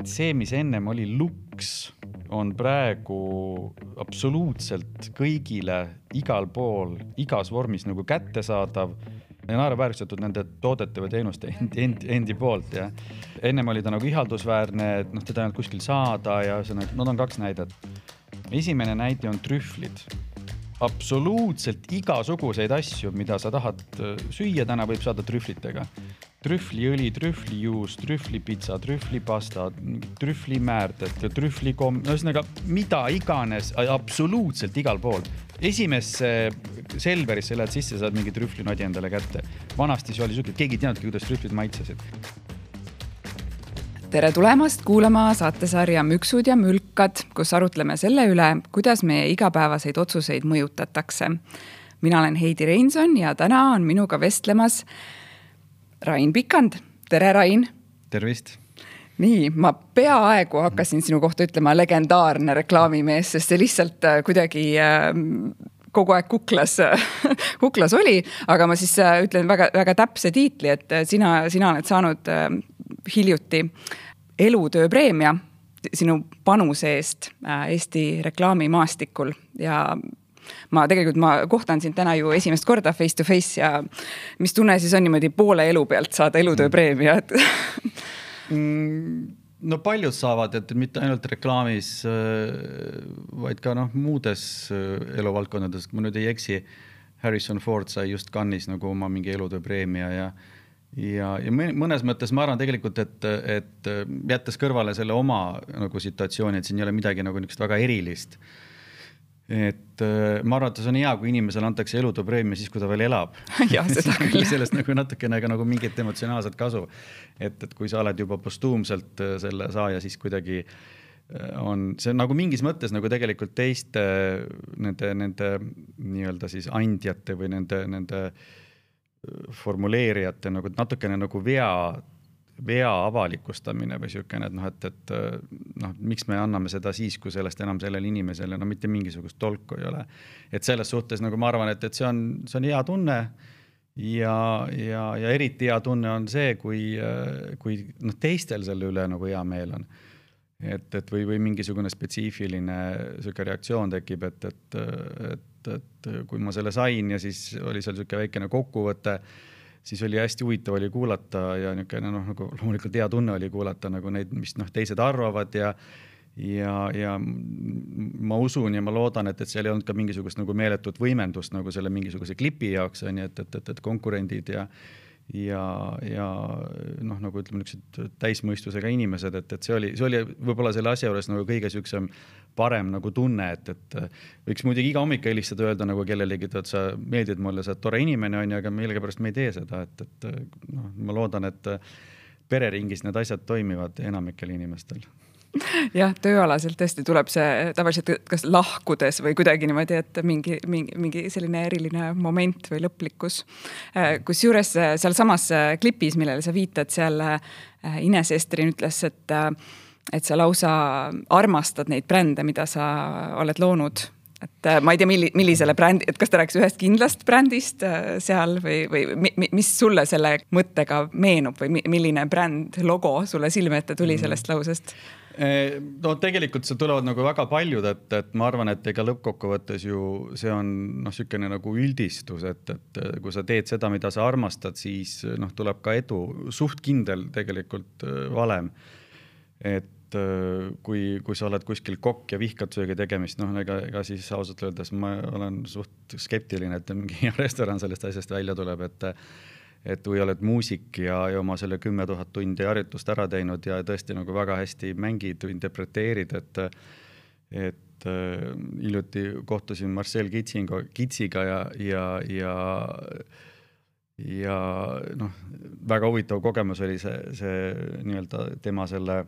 et see, mis ennem oli luks, on praegu absoluutselt kõigile igal pool, igas vormis nagu kättesaadav ja naeruvääristatud nende toodete või teenuste endi, endi, endi poolt ja ennem oli ta nagu ihaldusväärne, et noh, teda ei olnud kuskil saada ja ühesõnaga, no need on kaks näidet. esimene näide on trühvlid absoluutselt igasuguseid asju, mida sa tahad äh, süüa, täna võib saada trühvlitega. Trühvliõli, trühvlijuust, trühvlipitsa, trühvlipasta, trühvlimäärded, trühvlikomm, ühesõnaga mida iganes, absoluutselt igal pool. esimesse Selverisse lähed sisse, saad mingi trühvlinodi endale kätte. vanasti see oli siuke, keegi ei teadnudki, kuidas trühvlid maitsesid tere tulemast kuulama saatesarja Müksud ja mülkad, kus arutleme selle üle, kuidas meie igapäevaseid otsuseid mõjutatakse. mina olen Heidi Reinson ja täna on minuga vestlemas Rain Pikand. tere, Rain. tervist nii, ma peaaegu hakkasin sinu kohta ütlema legendaarne reklaamimees, sest see lihtsalt äh, kuidagi äh, kogu aeg kuklas kuklas oli, aga ma siis äh, ütlen väga-väga täpse tiitli, et sina, sina oled saanud hiljuti elutööpreemia sinu panuse eest äh, Eesti reklaamimaastikul ja ma tegelikult, ma kohtan sind täna ju esimest korda face to face ja mis tunne siis on niimoodi poole elu pealt saada elutööpreemia, mm, no paljud saavad, et mitte ainult reklaamis, äh, vaid ka noh, muudes äh, eluvaldkondades, ma nüüd ei eksi. Harrison Ford sai just Cannes'is nagu oma mingi elutööpreemia ja ja, ja mõnes mõttes ma arvan tegelikult, et, et jättes kõrvale selle oma nagu situatsiooni, et siin ei ole midagi nagu niisugust väga erilist. Et ma arvan, et see on hea, kui inimesele antakse elutööpreemia siis, kui ta veel elab. jah, seda küll. sellest nagu natukene ka nagu mingit emotsionaalset kasu. et, et kui sa oled juba postuumselt äh, selle saaja, siis kuidagi äh, on see on nagu mingis mõttes nagu tegelikult teiste nende, nende nii-öelda siis andjate või nende, nende äh, formuleerijate nagu natukene nagu vea, vea avalikustamine või niisugune, et noh, et, et noh, miks me anname seda siis, kui sellest enam sellele inimesele no mitte mingisugust tolku ei ole. et selles suhtes nagu ma arvan, et, et see on, see on hea tunne ja, ja, ja eriti hea tunne on see, kui, kui noh, teistel selle üle nagu hea meel on et, et või, või mingisugune spetsiifiline sihuke reaktsioon tekib, et, et, et, et kui ma selle sain ja siis oli seal sihuke väikene kokkuvõte, siis oli hästi huvitav oli kuulata ja niisugune noh, nagu loomulikult hea tunne oli kuulata nagu neid, mis noh, teised arvavad ja ja, ja ma usun ja ma loodan, et, et seal ei olnud ka mingisugust nagu meeletut võimendust nagu selle mingisuguse klipi jaoks on ju, et, et, et, et konkurendid ja ja, ja noh, nagu ütleme, niisugused täismõistusega inimesed, et, et see oli, see oli võib-olla selle asja juures nagu kõige niisugusem parem nagu tunne, et, et võiks muidugi iga hommik helistada, öelda nagu kellelegi, et sa meeldid mulle, sa oled tore inimene, on ju, aga millegipärast me ei tee seda, et, et noh, ma loodan, et pereringis need asjad toimivad enamikel inimestel jah, tööalaselt tõesti tuleb see tavaliselt kas lahkudes või kuidagi niimoodi, et mingi, mingi, mingi selline eriline moment või lõplikkus. Äh, kusjuures äh, sealsamas äh, klipis, millele sa viitad, seal Ines Esterin ütles, et, et sa lausa armastad neid brände, mida sa oled loonud et ma ei tea, milli-, millisele brändi, et kas ta rääkis ühest kindlast brändist seal või, või mis sulle selle mõttega meenub või milline bränd, logo sulle silme ette tuli mm. sellest lausest? No tegelikult seal tulevad nagu väga paljud, et, et ma arvan, et ega lõppkokkuvõttes ju see on noh, niisugune nagu üldistus, et, et kui sa teed seda, mida sa armastad, siis noh, tuleb ka edu, suht kindel tegelikult äh, valem. et äh, kui, kui sa oled kuskil kokk ja vihkad söögi tegemist, noh, ega, ega siis ausalt öeldes ma olen suht skeptiline, et mingi restoran sellest asjast välja tuleb, et et kui oled muusik ja, ja oma selle kümme tuhat tundi harjutust ära teinud ja tõesti nagu väga hästi mängid, interpreteerid, et et äh, hiljuti kohtusin Marcel Kitsinga, Kitsiga ja, ja, ja ja noh, väga huvitav kogemus oli see, see nii-öelda tema selle,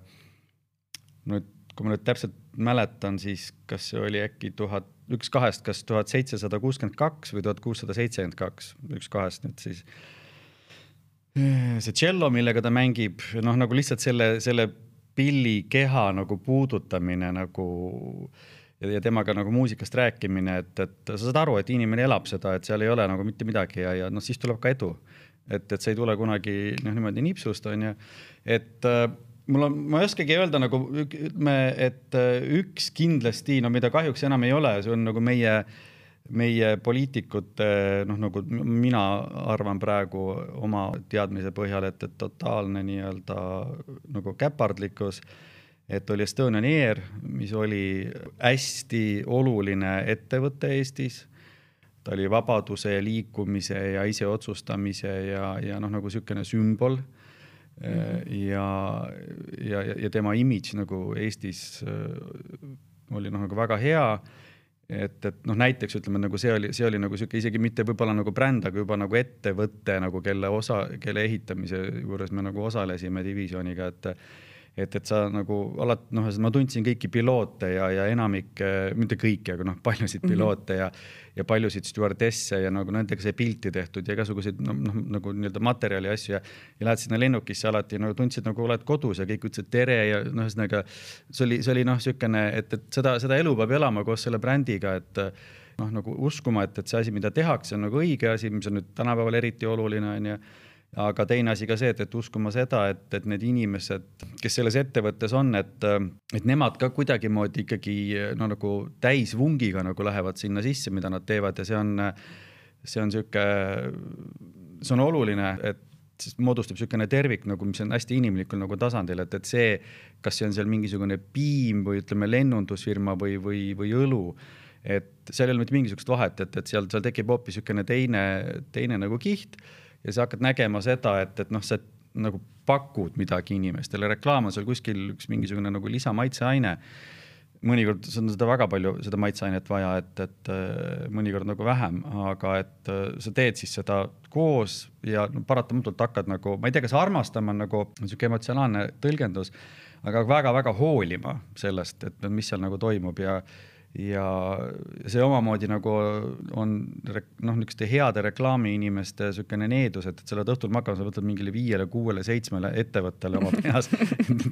nüüd kui ma nüüd täpselt mäletan, siis kas see oli äkki tuhat, üks kahest, kas tuhat seitsesada kuuskümmend kaks või tuhat kuussada seitsekümmend kaks, üks kahest nüüd siis see tšello, millega ta mängib, noh, nagu lihtsalt selle, selle pilli keha nagu puudutamine nagu ja, ja temaga nagu muusikast rääkimine, et, et sa saad aru, et inimene elab seda, et seal ei ole nagu mitte midagi ja, ja noh, siis tuleb ka edu. et, et see ei tule kunagi noh, niimoodi nipsust on ju, et mul on, ma ei oskagi öelda nagu me, et äh, üks kindlasti, no mida kahjuks enam ei ole, see on nagu meie, meie poliitikute noh, nagu mina arvan praegu oma teadmise põhjal, et, et totaalne nii-öelda nagu käpardlikkus. et oli Estonian Air, mis oli hästi oluline ettevõte Eestis ta oli vabaduse ja liikumise ja iseotsustamise ja, ja noh, nagu niisugune sümbol Mhm. ja, ja, ja tema imidž nagu Eestis äh, oli noh, nagu väga hea. Et, et noh, näiteks ütleme nagu see oli, see oli nagu sihuke isegi mitte võib-olla nagu bränd, aga juba nagu ettevõte nagu kelle osa, kelle ehitamise juures me nagu osalesime divisjoniga, et et, et sa nagu alati noh, ma tundsin kõiki piloote ja, ja enamikke, mitte kõiki, aga noh, paljusid mhm. piloote mm -hmm. ja ja paljusid stjuardesse ja nagu nendega sai pilti tehtud ja igasuguseid noh, noh nagu nii-öelda materjali asju ja ja lähed sinna lennukisse alati nagu tundsid nagu oled kodus ja kõik ütlesid tere ja noh, ühesõnaga see oli, see oli noh, niisugune, et, et seda, seda elu peab elama koos selle brändiga, et noh, nagu uskuma, et, et see asi, mida tehakse, on nagu õige asi, mis on nüüd tänapäeval eriti oluline, on ju aga teine asi ka see, et, et uskuma seda, et, et need inimesed, kes selles ettevõttes on, et, et nemad ka kuidagimoodi ikkagi no nagu täisvungiga nagu lähevad sinna sisse, mida nad teevad. Ja see on, see on sihuke, see on oluline, et sest moodustub niisugune tervik nagu, mis on hästi inimlikul nagu tasandil, et, et see, kas see on seal mingisugune piim või ütleme, lennundusfirma või, või, või õlu, et seal ei ole mitte mingisugust vahet, et, et seal, seal tekib hoopis niisugune teine, teine nagu kiht ja sa hakkad nägema seda, et, et noh, sa nagu pakud midagi inimestele, reklaam on seal kuskil üks mingisugune nagu lisamaitseaine. mõnikord on seda väga palju, seda maitseainet vaja, et, et äh, mõnikord nagu vähem, aga et äh, sa teed siis seda koos ja no, paratamatult hakkad nagu, ma ei tea, kas armastama on nagu niisugune emotsionaalne tõlgendus, aga väga-väga hoolima sellest, et mis seal nagu toimub ja ja see omamoodi nagu on noh, niisuguste heade reklaamiinimeste niisugune needus, et, et sa oled õhtul magama, sa mõtled mingile viiele, kuuele, seitsmele ettevõttele oma peas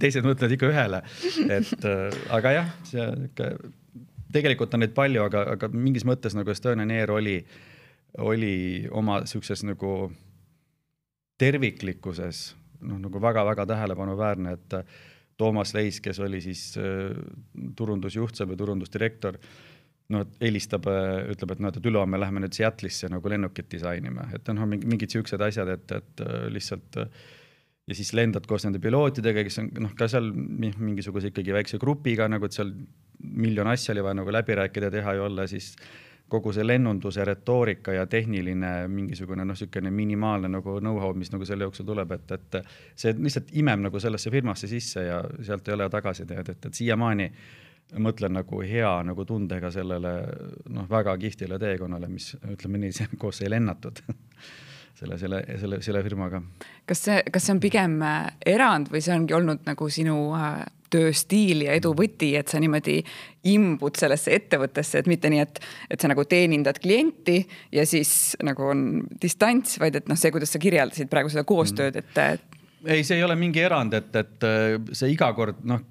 teised mõtlevad ikka ühele. et äh, aga jah, see ikka, tegelikult on neid palju, aga, aga mingis mõttes nagu Estonian Air oli, oli oma niisuguses nagu terviklikkuses noh, nagu väga-väga tähelepanuväärne, et Toomas Leis, kes oli siis äh, turundusjuht või turundusdirektor, no helistab, äh, ütleb, et noh, et ülehomme läheme nüüd Seattle'isse nagu lennukit disainima, et noh, mingid siuksed asjad, et, et äh, lihtsalt ja siis lendad koos nende pilootidega, kes on noh, ka seal mingisuguse ikkagi väikse grupiga nagu, et seal miljon asja oli vaja nagu läbi rääkida, teha ja olla siis kogu see lennunduse retoorika ja tehniline mingisugune noh, niisugune minimaalne nagu know-how, mis nagu selle jooksul tuleb, et, et see lihtsalt imeb nagu sellesse firmasse sisse ja sealt ei ole tagasiteed, et, et siiamaani mõtlen nagu hea nagu tundega sellele noh, väga kihvtile teekonnale, mis ütleme nii, koos sai lennatud selle, selle, selle, selle firmaga. kas see, kas see on pigem erand või see ongi olnud nagu sinu äh, tööstiil ja edu võti, et sa niimoodi imbud sellesse ettevõttesse, et mitte nii, et, et sa nagu teenindad klienti ja siis nagu on distants, vaid et noh, see, kuidas sa kirjeldasid praegu seda koostööd, et ei, see ei ole mingi erand, et, et äh, see iga kord noh,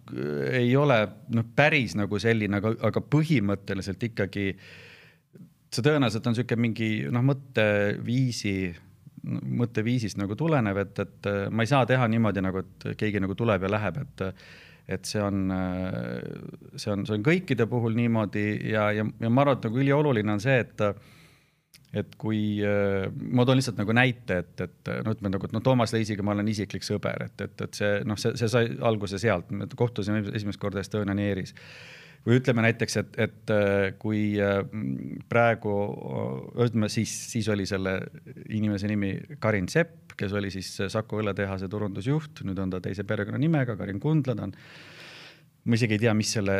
ei ole noh, päris nagu selline, aga, aga põhimõtteliselt ikkagi see tõenäoliselt on niisugune mingi noh, mõtteviisi mõtteviisist nagu tulenev, et, et äh, ma ei saa teha niimoodi nagu, et keegi nagu tuleb ja läheb, et et see on, see on, see on kõikide puhul niimoodi ja, ja, ja ma arvan, et nagu ülioluline on see, et et kui ma toon lihtsalt nagu näite, et, et no ütleme nagu, et no Toomas Leisiga ma olen isiklik sõber, et, et, et see noh, see, see sai alguse sealt, me kohtusime esimest korda Estonian Airis või ütleme näiteks, et, et kui praegu ütleme siis, siis oli selle inimese nimi Karin Sepp, kes oli siis Saku õlletehase turundusjuht, nüüd on ta teise perekonnanimega, Karin Kundla, ta on ma isegi ei tea, mis selle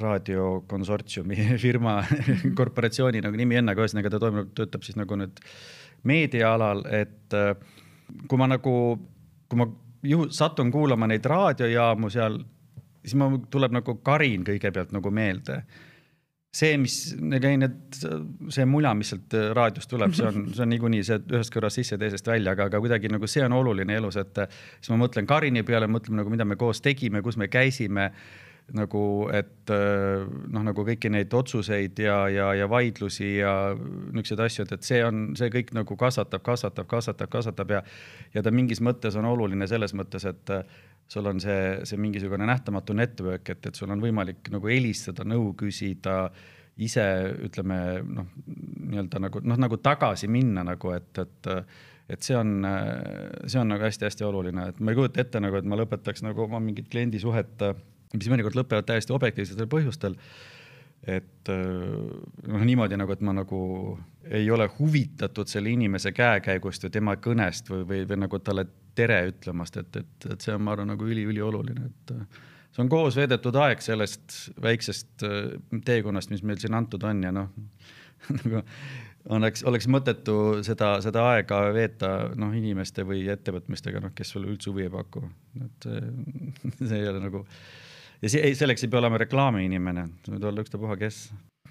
raadiokonsortsiumi firma korporatsiooni nagu nimi on, aga ühesõnaga ta toimub, töötab siis nagu nüüd meediaalal, et äh, kui ma nagu, kui ma juhu, satun kuulama neid raadiojaamu seal, siis ma, tuleb nagu Karin kõigepealt nagu meelde see, mis, need, see mula, mis sealt äh, raadiost tuleb, see on, see on niikuinii see ühest kõrvast sisse, teisest välja, aga, aga kuidagi nagu see on oluline elus, et äh, siis ma mõtlen Karini peale, mõtleme nagu, mida me koos tegime, kus me käisime. Nagu, et noh, nagu kõiki neid otsuseid ja, ja, ja vaidlusi ja niisuguseid asju, et, et see on, see kõik nagu kasvatab, kasvatab, kasvatab, kasvatab ja ja ta mingis mõttes on oluline selles mõttes, et sul on see, see mingisugune nähtamatu network, et, et sul on võimalik nagu helistada, nõu küsida, ise ütleme noh, nii-öelda nagu noh, nagu tagasi minna nagu, et, et et see on, see on nagu hästi-hästi oluline, et ma ei kujuta ette nagu, et ma lõpetaks nagu oma mingit kliendisuhet, mis mõnikord lõpevad täiesti objektiivsetel põhjustel et noh, niimoodi nagu, et ma nagu ei ole huvitatud selle inimese käekäigust või tema kõnest või, või, või nagu talle tere ütlemast, et, et, et see on, ma arvan, nagu üliülioluline, et see on koos veedetud aeg sellest väiksest teekonnast, mis meil siin antud on ja noh nagu oleks, oleks mõttetu seda, seda aega veeta noh, inimeste või ettevõtmistega, noh, kes sulle üldse huvi ei paku, et see ei ole nagu ja see, selleks ei pea olema reklaamiinimene, võib olla ükstapuha kes.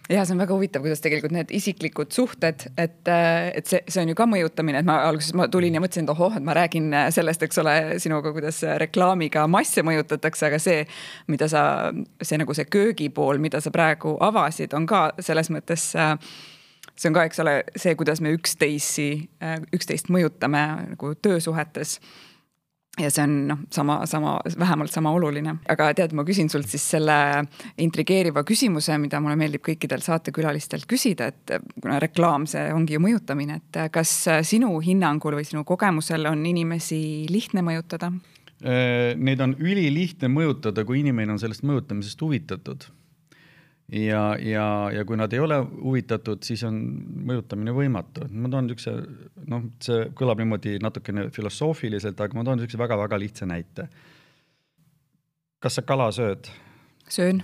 Ja see on väga huvitav, kuidas tegelikult need isiklikud suhted, et, et see, see on ju ka mõjutamine, et ma alguses ma tulin ja mõtlesin, et ohoh, et ma räägin sellest, eks ole, sinuga, kuidas reklaamiga masse mõjutatakse, aga see, mida sa, see nagu see köögipool, mida sa praegu avasid, on ka selles mõttes see on ka, eks ole, see, kuidas me üksteisi, üksteist mõjutame nagu töösuhetes ja see on noh, sama, sama, vähemalt sama oluline. aga tead, ma küsin sult siis selle intrigeeriva küsimuse, mida mulle meeldib kõikidel saatekülalistelt küsida, et kuna reklaam, see ongi ju mõjutamine, et kas sinu hinnangul või sinu kogemusel on inimesi lihtne mõjutada? Neid on ülilihtne mõjutada, kui inimene on sellest mõjutamisest huvitatud ja, ja, ja kui nad ei ole huvitatud, siis on mõjutamine võimatu. ma toon niisuguse, noh, see kõlab niimoodi natukene filosoofiliselt, aga ma toon niisuguse väga-väga lihtsa näite. kas sa kala sööd? söön.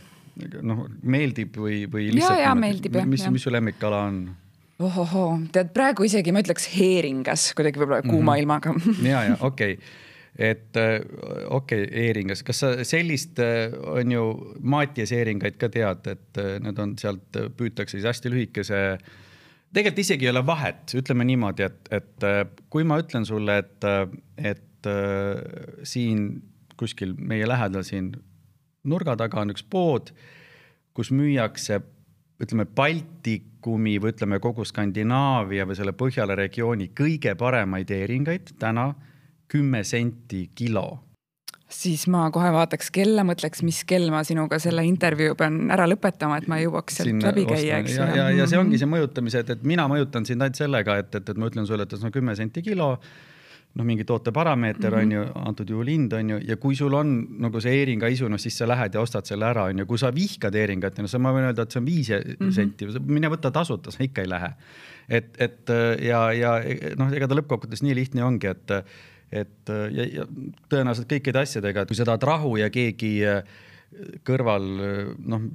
noh, meeldib või, või lihtsalt? ja, ja meeldib jah. mis, mis su lemmikkala on? ohohoo, tead praegu isegi ma ütleks heeringas, kuidagi võib-olla kuuma mm -hmm. ilmaga ja, ja okei okay et äh, okei okay,, e-ringas, kas sa sellist, äh, on ju, Maatias e-ringaid ka tead, et äh, need on sealt, püütakse siis hästi lühikese, tegelikult isegi ei ole vahet, ütleme niimoodi, et, et kui ma ütlen sulle, et, et siin kuskil meie lähedal siin nurga taga on üks pood, kus müüakse ütleme, Baltikumi või ütleme, kogu Skandinaavia või selle Põhjala regiooni kõige paremaid e-ringaid täna kümme senti kilo siis ma kohe vaataks kella, mõtleks, mis kell ma sinuga selle intervjuu pean ära lõpetama, et ma jõuaks sealt läbi käia, eks ju. ja, ja, ja see ongi see mõjutamise, et, et mina mõjutan sind ainult sellega, et, et, et ma ütlen sulle, et see on kümme senti kilo noh, mingi toote parameeter mm -hmm. on ju, antud juhul hind on ju, ja kui sul on nagu see e-ringa isu, noh siis sa lähed ja ostad selle ära, on ju, kui sa vihkad e-ringat, no siis ma võin öelda, et see on viis mm -hmm. senti, mine võta tasuta, sa ikka ei lähe. et, et ja, ja noh, ega ta lõppkokkuvõttes nii lihtne ongi, et et ja, ja tõenäoliselt kõikide asjadega, et kui sa tahad rahu ja keegi äh, kõrval äh, noh,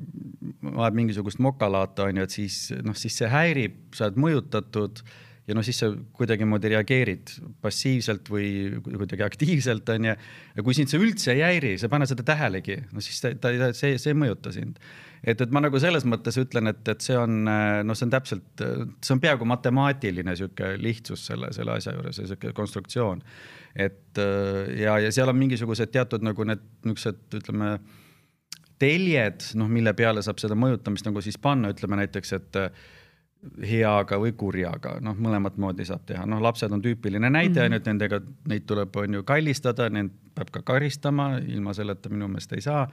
ajab mingisugust mokalaata, on ju, et siis noh, siis see häirib, sa oled mõjutatud ja noh, siis sa kuidagimoodi reageerid passiivselt või kuidagi aktiivselt, on ju. ja kui sind see üldse ei häiri, sa ei pane seda tähelegi, no siis ta, ta, see, see ei mõjuta sind. et, et ma nagu selles mõttes ütlen, et, et see on, noh, see on täpselt, see on peaaegu matemaatiline sihuke lihtsus selle, selle asja juures ja sihuke konstruktsioon. Et ja, ja seal on mingisugused teatud nagu need niisugused, ütleme teljed, noh, mille peale saab seda mõjutamist nagu siis panna, ütleme näiteks, et heaga või kurjaga, noh, mõlemat moodi saab teha, noh, lapsed on tüüpiline näide, on ju, et nendega, neid tuleb, on ju, kallistada, neid peab ka karistama, ilma selleta minu meelest ei saa.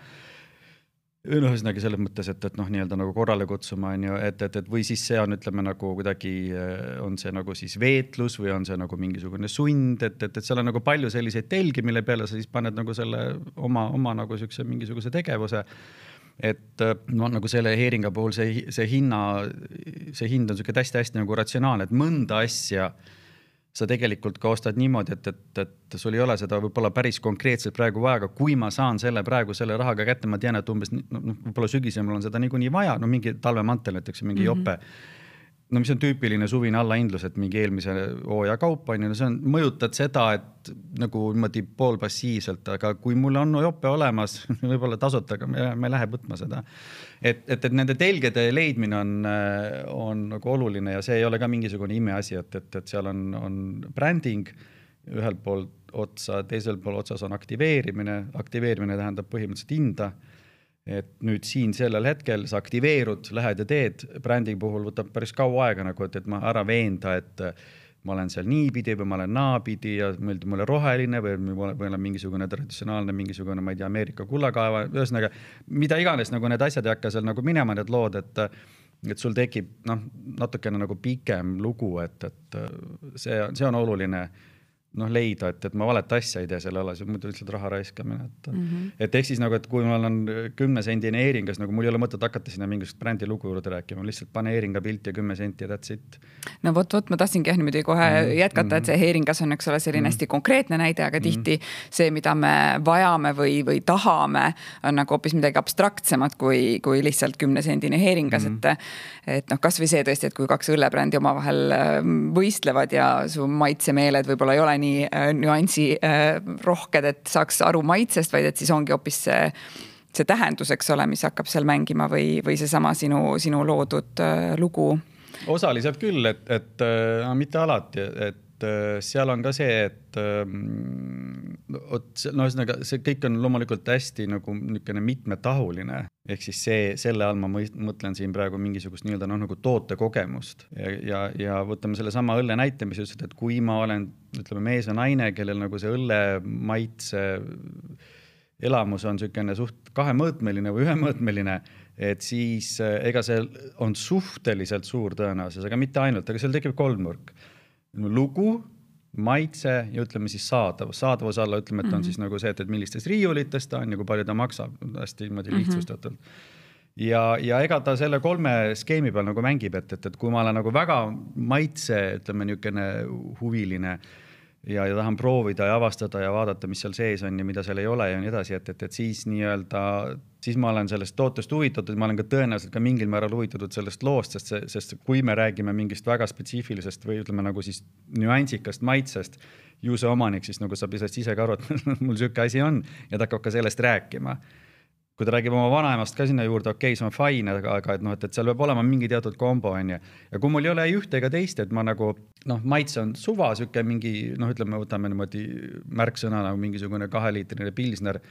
Noh, ühesõnaga selles mõttes, et, et noh, nii-öelda nagu korrale kutsuma, on ju, et, et, et või siis see on, ütleme nagu kuidagi, on see nagu siis veetlus või on see nagu mingisugune sund, et, et, et seal on nagu palju selliseid telgi, mille peale sa siis paned nagu selle oma, oma nagu siukse mingisuguse tegevuse. Et no nagu selle Heeringa puhul see, see hinna, see hind on niisugune hästi-hästi nagu ratsionaalne, et mõnda asja sa tegelikult ka ostad niimoodi, et, et, et sul ei ole seda võib-olla päris konkreetselt praegu vaja, aga kui ma saan selle praegu selle rahaga kätte, ma tean, et umbes noh, võib-olla sügisel mul on seda niikuinii vaja, no mingi talvemantel näiteks, mingi mm -hmm. jope no mis on tüüpiline suvine allahindlus, et mingi eelmise hooaja kaup on ju, no see on, mõjutad seda, et nagu niimoodi poolpassiivselt, aga kui mul on jope olemas võib-olla tasuta, aga me, me ei lähe võtma seda. et, et, et nende telgede leidmine on, on nagu oluline ja see ei ole ka mingisugune imeasi, et, et, et seal on, on bränding ühelt poolt otsa, teisel pool otsas on aktiveerimine, aktiveerimine tähendab põhimõtteliselt hinda et nüüd siin sellel hetkel sa aktiveerud, lähed ja teed, brändi puhul võtab päris kaua aega nagu, et, et ma ära veenda, et ma olen seal niipidi või ma olen naapidi ja meeldib mulle roheline või ma olen mingisugune traditsionaalne mingisugune, ma ei tea, Ameerika kullakaeva, ühesõnaga mida iganes nagu need asjad ei hakka seal nagu minema, need lood, et et sul tekib noh, natukene nagu pikem lugu, et, et see, see on oluline noh, leida, et, et ma valet asja ei tee selle alles, muidu lihtsalt raha raiskamine, et mm. -hmm. et ehk siis nagu, et kui mul on kümnesendine e-ringas, nagu mul ei ole mõtet hakata sinna mingisugust brändi lugu juurde rääkima, lihtsalt pane e-ringa pilt ja kümme senti ja that's it. no vot, vot ma tahtsingi jah niimoodi kohe mm -hmm. jätkata, et see e-ringas on, eks ole, selline mm -hmm. hästi konkreetne näide, aga tihti mm -hmm. see, mida me vajame või, või tahame, on nagu hoopis midagi abstraktsemat kui, kui lihtsalt kümnesendine e-ringas mm, -hmm. et et noh, kasvõi see tõesti, et kui kaks õllebrändi omavahel võistlevad ja su maitsemeeled võib-olla ei ole nii äh, nüansirohked, äh, et saaks aru maitsest, vaid et siis ongi hoopis see see tähendus, eks ole, mis hakkab seal mängima või, või seesama sinu, sinu loodud äh, lugu. osaliselt küll, et, et äh, mitte alati, et Äh, seal on ka see, et ähm, vot no ühesõnaga see kõik on loomulikult hästi nagu niisugune mitmetahuline, ehk siis see, selle all ma mõtlen siin praegu mingisugust nii-öelda noh, nagu tootekogemust. Ja, ja, ja võtame sellesama õlle näite, mis ütlesid, et kui ma olen, ütleme, mees või naine, kellel nagu see õlle maitse elamus on niisugune suht kahemõõtmeline või ühemõõtmeline, et siis äh, ega see on suhteliselt suur tõenäosus, aga mitte ainult, aga seal tekib kolmnurk lugu, maitse ja ütleme siis saadavus. saadavuse alla ütleme, et on mm -hmm. siis nagu see, et, et millistes riiulites ta on ja kui palju ta maksab, hästi niimoodi mhm. lihtsustatult mm. -hmm. ja, ja ega ta selle kolme skeemi peal nagu mängib, et, et, et kui ma olen nagu väga maitse, ütleme niisugune huviline ja, ja tahan proovida ja avastada ja vaadata, mis seal sees on ja mida seal ei ole ja nii edasi, et, et, et siis nii-öelda, siis ma olen sellest tootest huvitatud, ma olen ka tõenäoliselt ka mingil määral huvitatud sellest loost, sest see, sest kui me räägime mingist väga spetsiifilisest või ütleme nagu siis nüansikast maitsest, ju see omanik siis nagu saab sellest ise ka aru, et mul sihuke asi on ja ta hakkab ka sellest rääkima kui ta räägib oma vanaemast ka sinna juurde, okei okay,, see on fine, aga, aga et noh, et, et seal peab olema mingi teatud kombo, on ju. ja kui mul ei ole ei ühte ega teist, et ma nagu noh, maitse on suva, sihuke mingi noh, ütleme, võtame niimoodi märksõna nagu mingisugune kaheliitrine pilsner.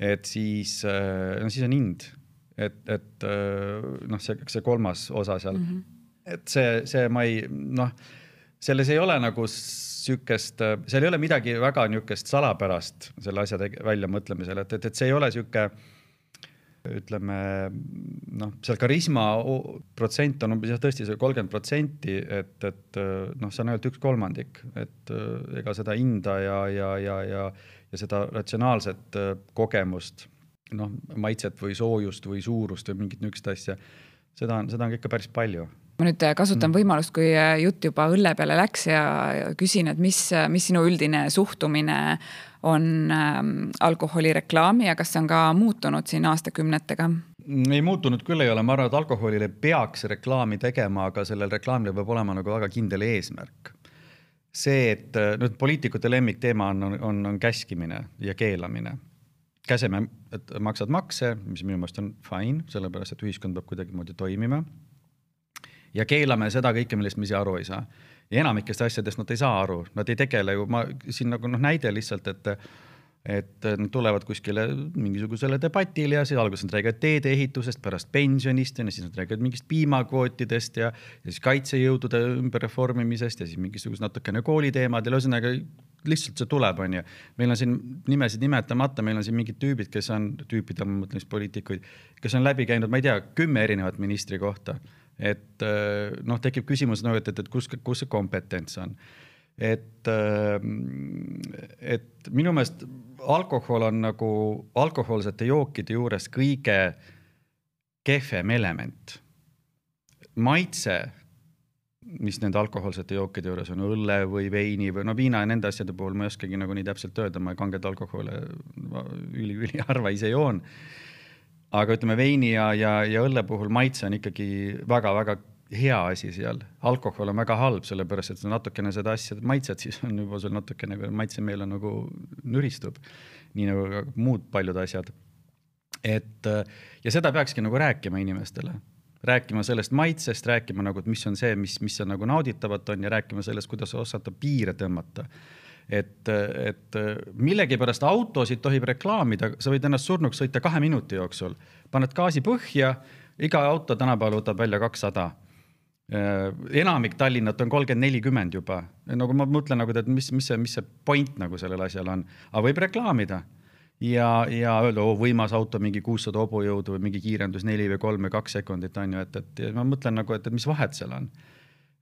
et siis, äh, no siis on hind, et, et äh, noh, see, see kolmas osa seal mm, -hmm. et see, see ma ei noh, selles ei ole nagu sihukest, seal ei ole midagi väga niisugust salapärast selle asja väljamõtlemisel, et, et, et see ei ole sihuke ütleme noh, seal karisma protsent on umbes jah, tõesti see kolmkümmend protsenti, et, et noh, see on ainult üks kolmandik, et ega seda hinda ja, ja, ja, ja, ja seda ratsionaalset kogemust, noh, maitset või soojust või suurust või mingit niisugust asja, seda on, seda on ikka päris palju ma nüüd kasutan mm. võimalust, kui jutt juba õlle peale läks ja küsin, et mis, mis sinu üldine suhtumine on ähm, alkoholireklaami ja kas see on ka muutunud siin aastakümnetega? ei muutunud küll ei ole, ma arvan, et alkoholile peaks reklaami tegema, aga sellel reklaamil peab olema nagu väga kindel eesmärk. see, et äh, nüüd poliitikute lemmikteema on, on, on, on käskimine ja keelamine. käseme, et maksad makse, mis minu meelest on fine, sellepärast et ühiskond peab kuidagimoodi toimima. Ja keelame seda kõike, millest me ise aru ei saa ja enamikest asjadest nad ei saa aru, nad ei tegele ju, ma siin nagu noh, näide lihtsalt, et et nad tulevad kuskile mingisugusele debatile ja siis alguses nad räägivad teedeehitusest, pärast pensionist ja siis nad räägivad mingist piimakvootidest ja, ja siis kaitsejõudude ümberreformimisest ja siis mingisugused natukene kooliteemadel, ühesõnaga lihtsalt see tuleb, onju. meil on siin nimesid nimetamata, meil on siin mingid tüübid, kes on, tüübid, ma mõtlen siis poliitikuid, kes on läbi käinud, ma ei tea, kümme erinevat ministri kohta et äh, noh, tekib küsimus nagu, et, et, et kus, kus see kompetents on. et, äh, et minu meelest alkohol on nagu alkohoolsete jookide juures kõige kehvem element. maitse, mis nende alkohoolsete jookide juures on, õlle või veini või no viina ja nende asjade puhul ma ei oskagi nagu nii täpselt öelda, ma kanget alkoholi üli-üliharva ise joon aga ütleme, veini ja, ja, ja õlle puhul maitse on ikkagi väga-väga hea asi seal. alkohol on väga halb, sellepärast et sa natukene seda asja maitsed, siis on juba sul natukene maitsemeel on nagu nüristub. nii nagu ka muud paljud asjad. et ja seda peakski nagu rääkima inimestele, rääkima sellest maitsest, rääkima nagu, et mis on see, mis, mis on nagu nauditavat on ja rääkima sellest, kuidas osata piire tõmmata et, et millegipärast autosid tohib reklaamida, sa võid ennast surnuks sõita kahe minuti jooksul, paned gaasi põhja, iga auto tänapäeval võtab välja kakssada. Enamik Tallinnat on kolmkümmend, nelikümmend juba, nagu ma mõtlen nagu, et mis, mis see, mis see point nagu sellel asjal on, aga võib reklaamida. Ja, ja öelda, oo võimas auto, mingi kuussada hobujõudu või mingi kiirendus neli või kolm või kaks sekundit on ju, et, et ma mõtlen nagu, et, et mis vahet seal on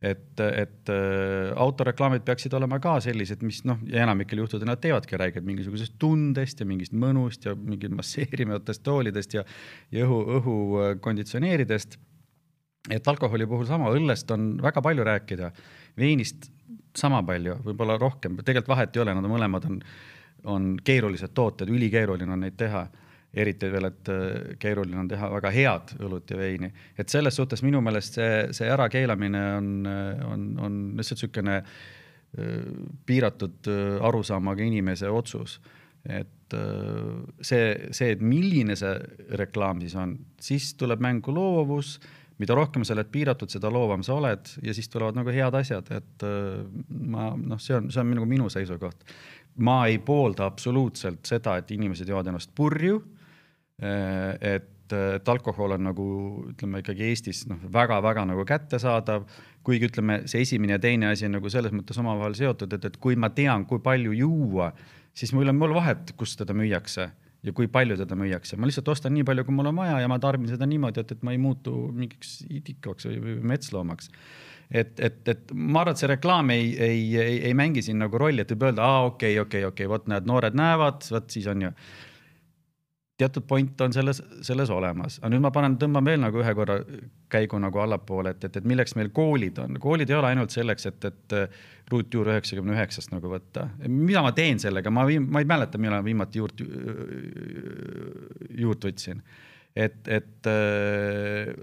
et, et äh, autoreklaamid peaksid olema ka sellised, mis noh, ja enamikel juhtudel nad teevadki räägivad mingisugusest tundest ja mingist mõnust ja mingi masseerivatest toolidest ja, ja õhu, õhukonditsioneeridest. et alkoholi puhul sama, õllest on väga palju rääkida, veinist sama palju, võib-olla rohkem, tegelikult vahet ei ole, nad mõlemad on, on keerulised tooted, ülikeeruline on neid teha eriti veel, et äh, keeruline on teha väga head õlut ja veini. et selles suhtes minu meelest see, see ärakeelamine on, äh, on, on lihtsalt niisugune äh, piiratud arusaamaga inimese otsus. et see, see, et milline see reklaam siis on, siis tuleb mängu loovus, mida rohkem sa oled piiratud, seda loovam sa oled ja siis tulevad nagu head asjad, et ma noh, see on, see on nagu minu seisukoht. ma ei poolda absoluutselt seda, et inimesed joovad ennast purju et, et alkohol on nagu ütleme ikkagi Eestis noh, väga-väga nagu kättesaadav, kuigi ütleme, see esimene ja teine asi on nagu selles mõttes omavahel seotud, et, et kui ma tean, kui palju juua, siis mul on, mul vahet, kus teda müüakse ja kui palju teda müüakse, ma lihtsalt ostan nii palju, kui mul on vaja ja ma tarbin seda niimoodi, et, et ma ei muutu mingiks idikaks või, või metsloomaks. Et, et, et ma arvan, et see reklaam ei, ei, ei, ei mängi siin nagu rolli, et võib öelda, aa okei okay,, okei okay,, okei okay,, vot näed, noored näevad, vot siis on ju teatud point on selles, selles olemas, aga nüüd ma panen, tõmban veel nagu ühe korra käigu nagu allapoole, et, et, et milleks meil koolid on, koolid ei ole ainult selleks, et, et ruutjuur üheksakümne üheksast nagu võtta. mida ma teen sellega, ma ma ei mäleta, millal ma viimati juurt, juurt võtsin. et, et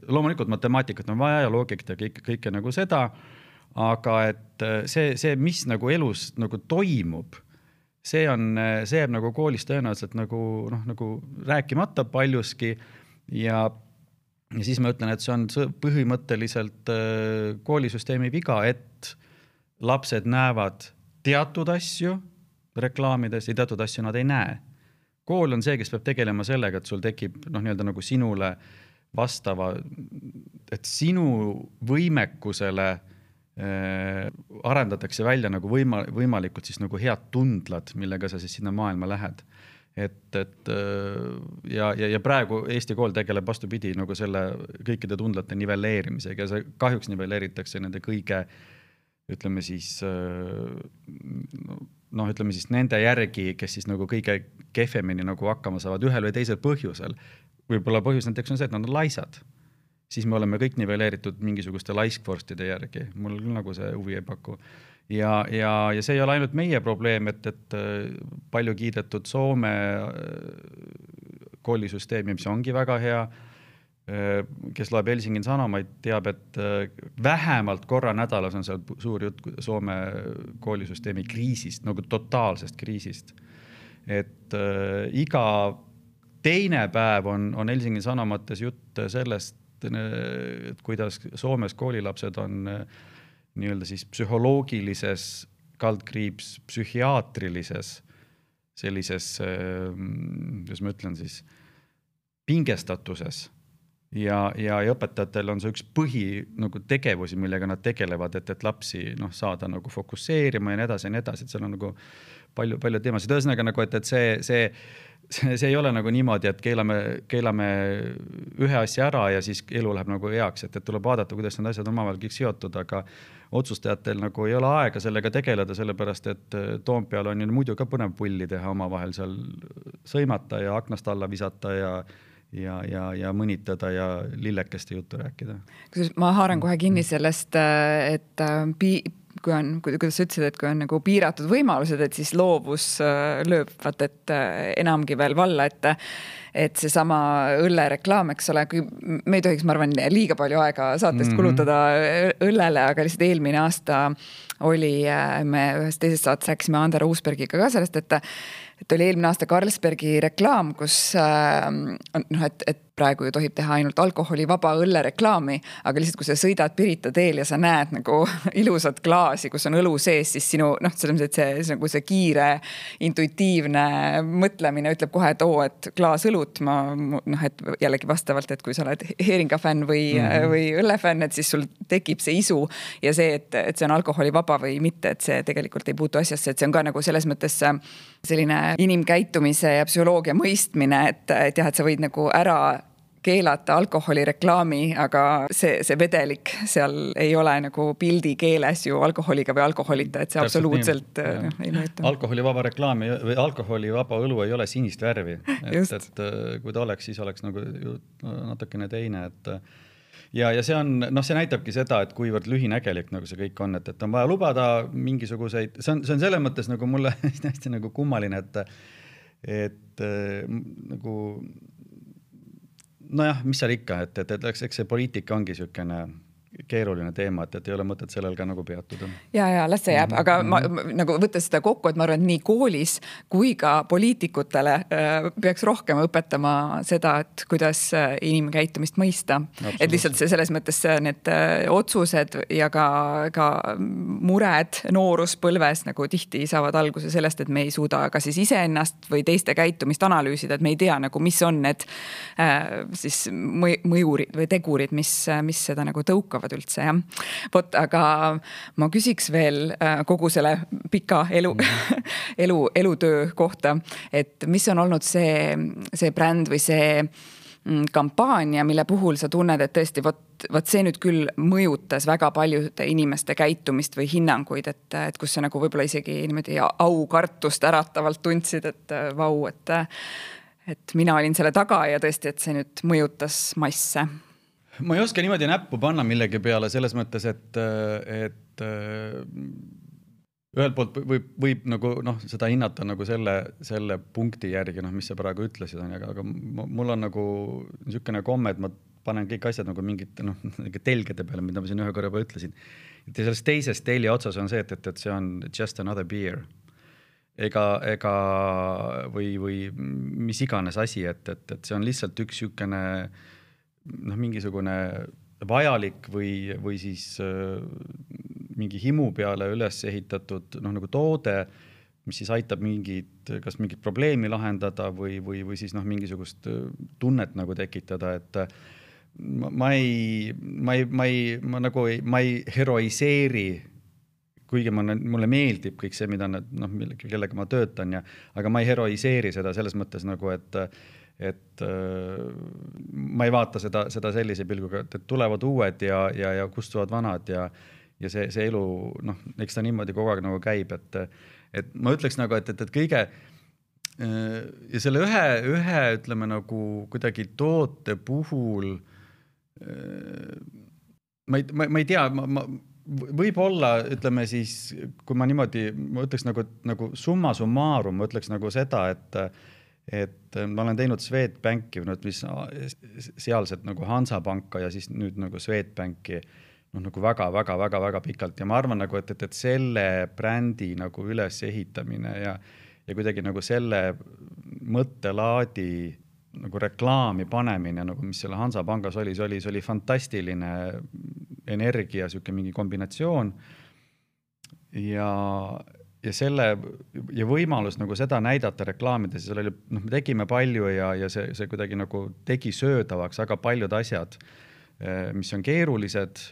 loomulikult matemaatikat on vaja ja loogikat ja kõike, kõike nagu seda, aga et see, see, mis nagu elus nagu toimub see on, see jääb nagu koolis tõenäoliselt nagu noh, nagu rääkimata paljuski ja, ja siis ma ütlen, et see on põhimõtteliselt äh, koolisüsteemi viga, et lapsed näevad teatud asju reklaamides ja teatud asju nad ei näe. kool on see, kes peab tegelema sellega, et sul tekib noh, nii-öelda nagu sinule vastava, et sinu võimekusele arendatakse välja nagu võima-, võimalikult siis nagu head tundlad, millega sa siis sinna maailma lähed. et, et äh, ja, ja, ja praegu Eesti kool tegeleb vastupidi nagu selle kõikide tundlate nivelleerimisega ja see kahjuks nivelleeritakse nende kõige ütleme siis äh, noh, ütleme siis nende järgi, kes siis nagu kõige kehvemini nagu hakkama saavad ühel või teisel põhjusel. võib-olla põhjus näiteks on see, et nad on laisad siis me oleme kõik nivelleeritud mingisuguste laiskvorstide järgi, mul küll nagu see huvi ei paku. ja, ja, ja see ei ole ainult meie probleem, et, et äh, palju kiidetud Soome äh, koolisüsteemi, mis ongi väga hea, äh, kes loeb Helsingin Sanomaid, teab, et vähemalt korra nädalas on seal suur jutt Soome koolisüsteemi kriisist, nagu totaalsest kriisist. et äh, iga teine päev on, on Helsingin Sanomates jutt sellest, et kuidas Soomes koolilapsed on eh, nii-öelda siis psühholoogilises, kaldkriips psühhiaatrilises sellises, eh, kuidas ma ütlen siis, pingestatuses. Ja, ja, ja õpetajatel on see üks põhi nagu tegevusi, millega nad tegelevad, et, et lapsi noh, saada nagu fokusseerima ja nii edasi ja nii edasi, et seal on nagu palju, palju teemasid, ühesõnaga nagu, et, et see, see see, see ei ole nagu niimoodi, et keelame, keelame ühe asja ära ja siis elu läheb nagu heaks, et, et tuleb vaadata, kuidas need asjad omavahel kõik seotud, aga otsustajatel nagu ei ole aega sellega tegeleda, sellepärast et äh, Toompeal on ju muidu ka põnev pulli teha omavahel seal sõimata ja aknast alla visata ja ja, ja, ja mõnitada ja lillekeste juttu rääkida. kusjuures ma haaran kohe kinni sellest, äh, et äh, pi-, kui on, kuidas sa ütlesid, et kui on nagu piiratud võimalused, et siis loovus äh, lööb vaat et äh, enamgi veel valla, et et seesama õllereklaam, eks ole, kui me ei tohiks, ma arvan, liiga palju aega saatest mm -hmm. kulutada õllele, aga lihtsalt eelmine aasta oli, äh, me ühes teises saates rääkisime Ander Uusbergiga ka sellest, et et oli eelmine aasta Carlsbergi reklaam, kus äh, noh, et, et praegu ju tohib teha ainult alkoholivaba õlle reklaami, aga lihtsalt, kui sa sõidad Pirita teel ja sa näed nagu ilusat klaasi, kus on õlu sees, siis sinu noh, selles mõttes, et see, see nagu see kiire intuitiivne mõtlemine ütleb kohe, et oo, et klaas õlut, ma noh, et jällegi vastavalt, et kui sa oled heeringa fänn või mm, -hmm. või õllefänn, et siis sul tekib see isu ja see, et, et see on alkoholivaba või mitte, et see tegelikult ei puutu asjasse, et see on ka nagu selles mõttes selline inimkäitumise ja psühholoogia mõistmine, et, et jah, et sa võid nagu ära keelata alkoholireklaami, aga see, see vedelik seal ei ole nagu pildikeeles ju alkoholiga või alkoholita, et see Täpselt absoluutselt noh, ei mõjuta. alkoholivaba reklaam või alkoholivaba õlu ei ole sinist värvi. et, et kui ta oleks, siis oleks nagu natukene teine, et ja, ja see on, noh, see näitabki seda, et kuivõrd lühinägelik nagu see kõik on, et, et on vaja lubada mingisuguseid, see on, see on selles mõttes nagu mulle hästi nagu kummaline, et et nagu nojah, mis seal ikka, et, et, et eks, eks see poliitika ongi niisugune keeruline teema, et, et ei ole mõtet sellel ka nagu peatuda. ja, ja las see jääb -hmm. aga ma mhm. nagu võttes seda kokku, et ma arvan, et nii koolis kui ka poliitikutele äh, peaks rohkem õpetama seda, et kuidas äh, inimkäitumist mõista. et lihtsalt see selles mõttes need äh, otsused ja ka, ka mured nooruspõlves nagu tihti saavad alguse sellest, et me ei suuda ka siis iseennast või teiste käitumist analüüsida, et me ei tea nagu, mis on need äh, siis mõjurid või tegurid, mis, mis seda nagu tõukavad elavad üldse jah. vot, aga ma küsiks veel äh, kogu selle pika elu mm., elu, elutöö kohta, et mis on olnud see, see bränd või see mm, kampaania, mille puhul sa tunned, et tõesti vot, vot see nüüd küll mõjutas väga paljude inimeste käitumist või hinnanguid, et, et kus sa nagu võib-olla isegi niimoodi aukartust äratavalt tundsid, et vau, et et mina olin selle taga ja tõesti, et see nüüd mõjutas masse ma ei oska niimoodi näppu panna millegi peale selles mõttes, et, et ühelt poolt võib, võib nagu noh, seda hinnata nagu selle, selle punkti järgi, noh, mis sa praegu ütlesid, onju, aga, aga mul on nagu niisugune komme, et ma panen kõik asjad nagu mingite noh, telgede peale, mida ma siin ühe korra juba ütlesin. et ja selles teises telje otsas on see, et, et, et see on just another beer. ega, ega või, või mis iganes asi, et, et, et see on lihtsalt üks niisugune äh, noh, mingisugune vajalik või, või siis äh, mingi himu peale üles ehitatud noh, nagu toode, mis siis aitab mingit, kas mingit probleemi lahendada või, või, või siis noh, mingisugust äh, tunnet nagu tekitada, et ma, ma ei, ma ei, ma ei, ma nagu ei, ma ei heroiseeri kuigi ma, mulle meeldib kõik see, mida nad noh, kellega ma töötan ja, aga ma ei heroiseeri seda selles mõttes nagu, et et äh, ma ei vaata seda, seda sellise pilguga, et, tulevad uued ja, ja, ja kustuvad vanad ja, ja see, see elu noh, eks ta niimoodi kogu aeg nagu käib, et, et ma ütleks nagu, et, et, et kõige äh, ja selle ühe, ühe ütleme nagu kuidagi toote puhul äh, ma ei, ma, ma ei tea, ma, ma võib-olla ütleme siis, kui ma niimoodi, ma ütleks nagu, nagu summa summarum, ma ütleks nagu seda, et et äh, ma olen teinud Swedbanki, no mis sealset nagu Hansapanka ja siis nüüd nagu Swedbanki noh, nagu väga-väga-väga-väga pikalt ja ma arvan nagu, et, et, et selle brändi nagu ülesehitamine ja, ja kuidagi nagu selle mõttelaadi nagu reklaami panemine nagu, mis selle Hansapangas oli, see oli, see oli fantastiline energia, sihuke mingi kombinatsioon. ja, ja selle ja võimalus nagu seda näidata reklaamides, seal oli, noh, me tegime palju ja, ja see, see kuidagi nagu tegi söödavaks väga paljud asjad, eh, mis on keerulised.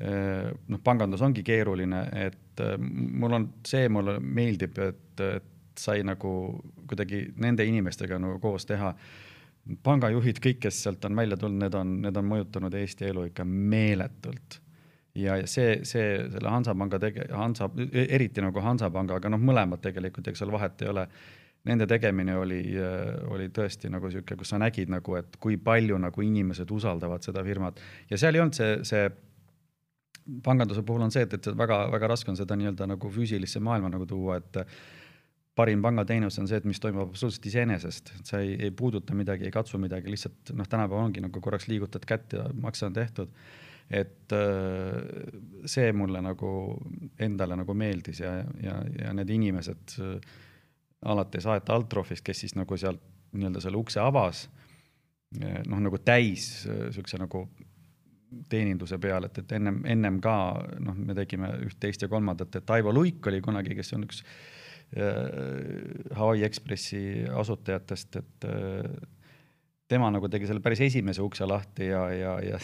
Eh, noh, pangandus ongi keeruline, et eh, mul on see, mulle meeldib, et, et sai nagu kuidagi nende inimestega nagu koos teha pangajuhid, kõik, kes sealt on välja tulnud, need on, need on mõjutanud Eesti elu ikka meeletult ja see, see selle Hansapanga tege-, Hansa, eriti nagu Hansapanga, aga noh, mõlemad tegelikult, ega seal vahet ei ole. Nende tegemine oli, oli tõesti nagu sihuke, kus sa nägid nagu, et kui palju nagu inimesed usaldavad seda firmat. Ja seal ei olnud see, see panganduse puhul on see, et, et väga-väga raske on seda nii-öelda nagu füüsilisse maailma nagu tuua, et parim pangateenus on see, et mis toimub absoluutselt iseenesest, et sa ei, ei puuduta midagi, ei katsu midagi, lihtsalt noh, tänapäeval ongi nagu korraks liigutad kätt ja makse on tehtud et äh, see mulle nagu endale nagu meeldis ja, ja, ja need inimesed äh, alates Aet Altrofist, kes siis nagu sealt nii-öelda selle ukse avas noh, nagu täis niisuguse nagu teeninduse peal, et, et ennem, ennem ka noh, me tegime üht, teist ja kolmandat, et Aivo Luik oli kunagi, kes on üks äh, Hawaii Ekspressi asutajatest, et äh, tema nagu tegi selle päris esimese ukse lahti ja, ja, ja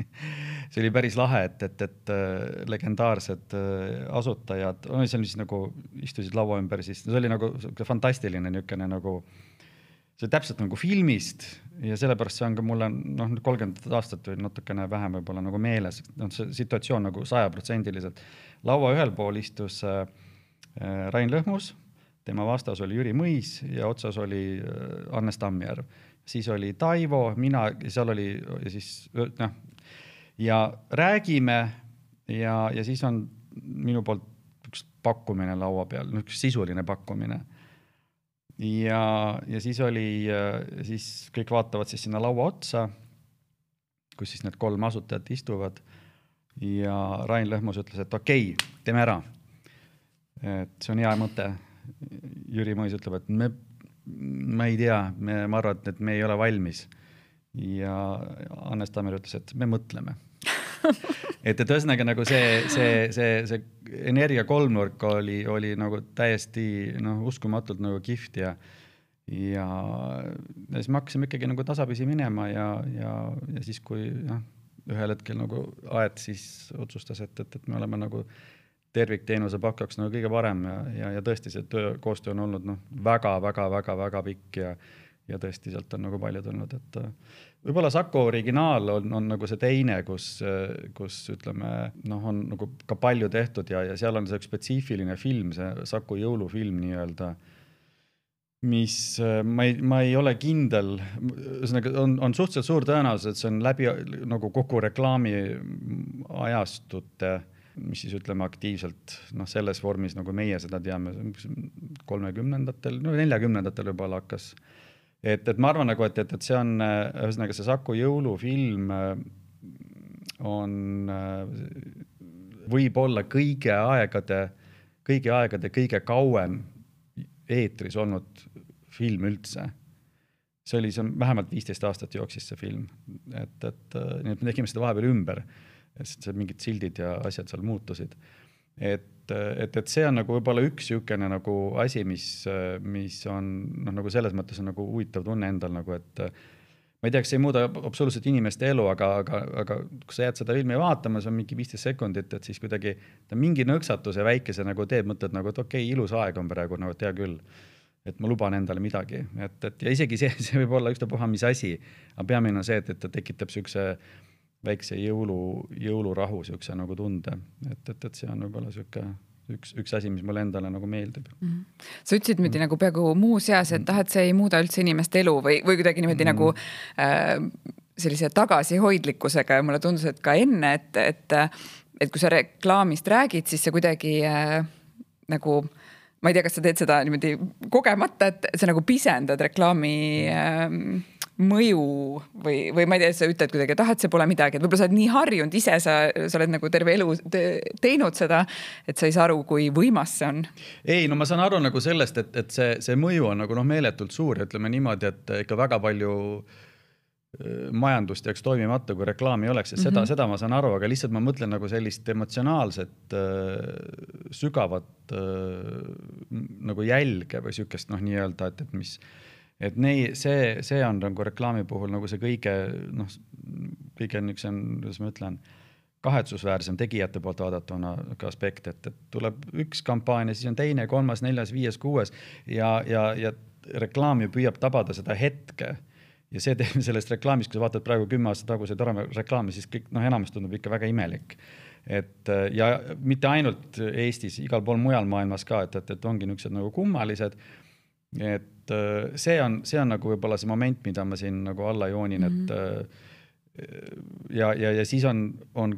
see oli päris lahe, et, et, et äh, legendaarsed äh, asutajad, see oli siis nagu, istusid laua ümber, siis see oli nagu fantastiline niisugune nagu see täpselt nagu filmist ja sellepärast see on ka mulle noh, kolmkümmend aastat või natukene vähem võib-olla nagu meeles, noh, see situatsioon nagu sajaprotsendiliselt. laua ühel pool istus äh, äh, Rain Lõhmus, tema vastas oli Jüri Mõis ja otsas oli äh, Annes Tammjärv. Siis oli Taivo, mina, seal oli siis noh, ja räägime ja, ja siis on minu poolt üks pakkumine laua peal, noh, üks sisuline pakkumine ja, ja siis oli, siis kõik vaatavad siis sinna laua otsa, kus siis need kolm asutajat istuvad. ja Rain Lõhmus ütles, et okei okay,, teeme ära. et see on hea mõte. Jüri Mõis ütleb, et me, ma ei tea, me, ma arvan, et me ei ole valmis. ja Hannes Tammer ütles, et me mõtleme et, et ühesõnaga nagu see, see, see, see energia kolmnurk oli, oli nagu täiesti noh, uskumatult nagu kihvt ja ja, ja siis me hakkasime ikkagi nagu tasapisi minema ja, ja, ja siis, kui noh, ühel hetkel nagu Aet siis otsustas, et, et, et me oleme nagu tervikteenuse pakkujaks nagu kõige parem ja, ja, ja tõesti see töö, koostöö on olnud noh, väga-väga-väga-väga pikk ja ja tõesti, sealt on nagu palju tulnud, et võib-olla Saku originaal on, on nagu see teine, kus, kus ütleme, noh, on nagu ka palju tehtud ja, ja seal on see spetsiifiline film, see Saku jõulufilm nii-öelda, mis ma ei, ma ei ole kindel, ühesõnaga on, on suhteliselt suur tõenäosus, et see on läbi nagu kogu reklaami ajastute mis siis ütleme aktiivselt noh, selles vormis, nagu meie seda teame, kolmekümnendatel, no neljakümnendatel võib-olla hakkas. Et, et ma arvan nagu, et, et, et see on ühesõnaga see Saku jõulufilm äh, on äh, võib-olla kõigi aegade, kõigi aegade kõige kauem eetris olnud film üldse. see oli, see on vähemalt viisteist aastat jooksis see film, et, et äh, nii et me tegime seda vahepeal ümber, sest mingid sildid ja asjad seal muutusid et, et, et see on nagu võib-olla üks niisugune nagu asi, mis, mis on noh, nagu selles mõttes on nagu huvitav tunne endal nagu, et ma ei tea, kas see ei muuda absoluutselt inimeste elu, aga, aga, aga kui sa jääd seda filmi vaatama, see on mingi viisteist sekundit, et siis kuidagi ta mingi nõksatuse väikese nagu teeb, mõtled nagu, et okei okay,, ilus aeg on praegu nagu, et hea küll. et ma luban endale midagi, et, et ja isegi see, see võib olla ükstapuha mis asi, aga peamine on see, et, et ta tekitab niisuguse väikse jõulu, jõulurahu niisuguse nagu tunde, et, et, et see on võib-olla niisugune üks, üks asi, mis mulle endale nagu meeldib mm. -hmm. sa ütlesid niimoodi mm -hmm. nagu peaaegu muuseas, et ah, et see ei muuda üldse inimeste elu või, või kuidagi niimoodi mm -hmm. nagu äh, sellise tagasihoidlikkusega ja mulle tundus, et ka enne, et, et, et kui sa reklaamist räägid, siis see kuidagi äh, nagu ma ei tea, kas sa teed seda niimoodi kogemata, et sa nagu pisendad reklaami äh, mõju või, või ma ei tea, sa ütled kuidagi, et ah, et see pole midagi, et võib-olla sa oled nii harjunud ise, sa, sa oled nagu terve elu te, teinud seda, et sa ei saa aru, kui võimas see on. ei, no ma saan aru nagu sellest, et, et see, see mõju on nagu noh, meeletult suur, ütleme niimoodi, et ikka väga palju äh, majandust jääks toimimata, kui reklaami ei oleks, et seda mm, -hmm. seda ma saan aru, aga lihtsalt ma mõtlen nagu sellist emotsionaalset äh, sügavat äh, nagu jälge või sihukest noh, nii-öelda, et, et mis et nei-, see, see on nagu reklaami puhul nagu see kõige noh, kõige niisugusem, kuidas ma ütlen, kahetsusväärsem tegijate poolt vaadatuna ka aspekt, et, et tuleb üks kampaania, siis on teine, kolmas, neljas, viies, kuues ja, ja, ja reklaam ju püüab tabada seda hetke ja see teeb sellest reklaamist, kui sa vaatad praegu kümme aastat taguseid reklaame, siis kõik noh, enamus tundub ikka väga imelik. et ja mitte ainult Eestis, igal pool mujal maailmas ka, et, et, et ongi niisugused nagu kummalised et äh, see on, see on nagu võib-olla see moment, mida ma siin nagu alla joonin mm, -hmm. et äh, ja, ja, ja siis on, on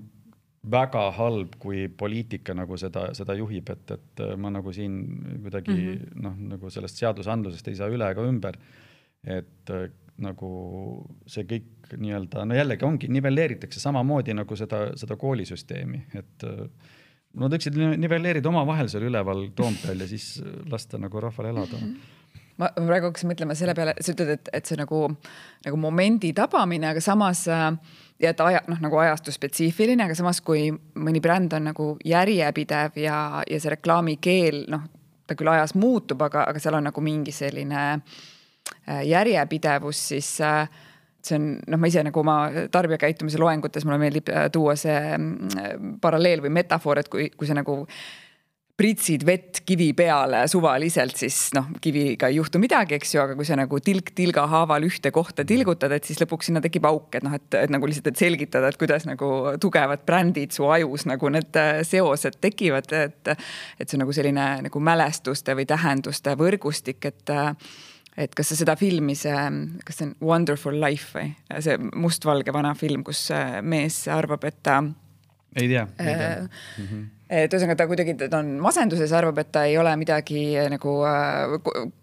väga halb, kui poliitika nagu seda, seda juhib, et, et äh, ma nagu siin kuidagi mm -hmm. noh, nagu sellest seadusandlusest ei saa üle ega ümber. et nagu see kõik nii-öelda, no jällegi ongi, nivelleeritakse samamoodi nagu seda, seda koolisüsteemi, et Nad võiksid nivelleerida omavahel seal üleval Toompeal ja siis lasta nagu rahval elada mm. -hmm ma praegu hakkasin mõtlema selle peale, sa ütled, et, et see nagu, nagu momendi tabamine, aga samas äh, ja et aja, noh, nagu ajastu spetsiifiline, aga samas, kui mõni bränd on nagu järjepidev ja, ja see reklaamikeel, noh, ta küll ajas muutub, aga, aga seal on nagu mingi selline äh, järjepidevus, siis äh, see on, noh, ma ise nagu oma tarbijakäitumise loengutes mulle meeldib tuua see mm, paralleel või metafoor, et kui, kui see nagu pritsid vett kivi peale suvaliselt, siis noh, kiviga ei juhtu midagi, eks ju, aga kui sa nagu tilk tilga haaval ühte kohta tilgutad, et siis lõpuks sinna tekib auk, et noh, et, et nagu lihtsalt, et selgitada, et kuidas nagu tugevad brändid su ajus nagu need äh, seosed tekivad, et et see on nagu selline nagu mälestuste või tähenduste võrgustik, et et kas sa seda filmi, see, kas see on Wonderful Life või see mustvalge vana film, kus mees arvab, et ta ei tea, ei tea äh, mm. -hmm et ühesõnaga ta kuidagi, ta on masenduses, arvab, et ta ei ole midagi äh, nagu äh,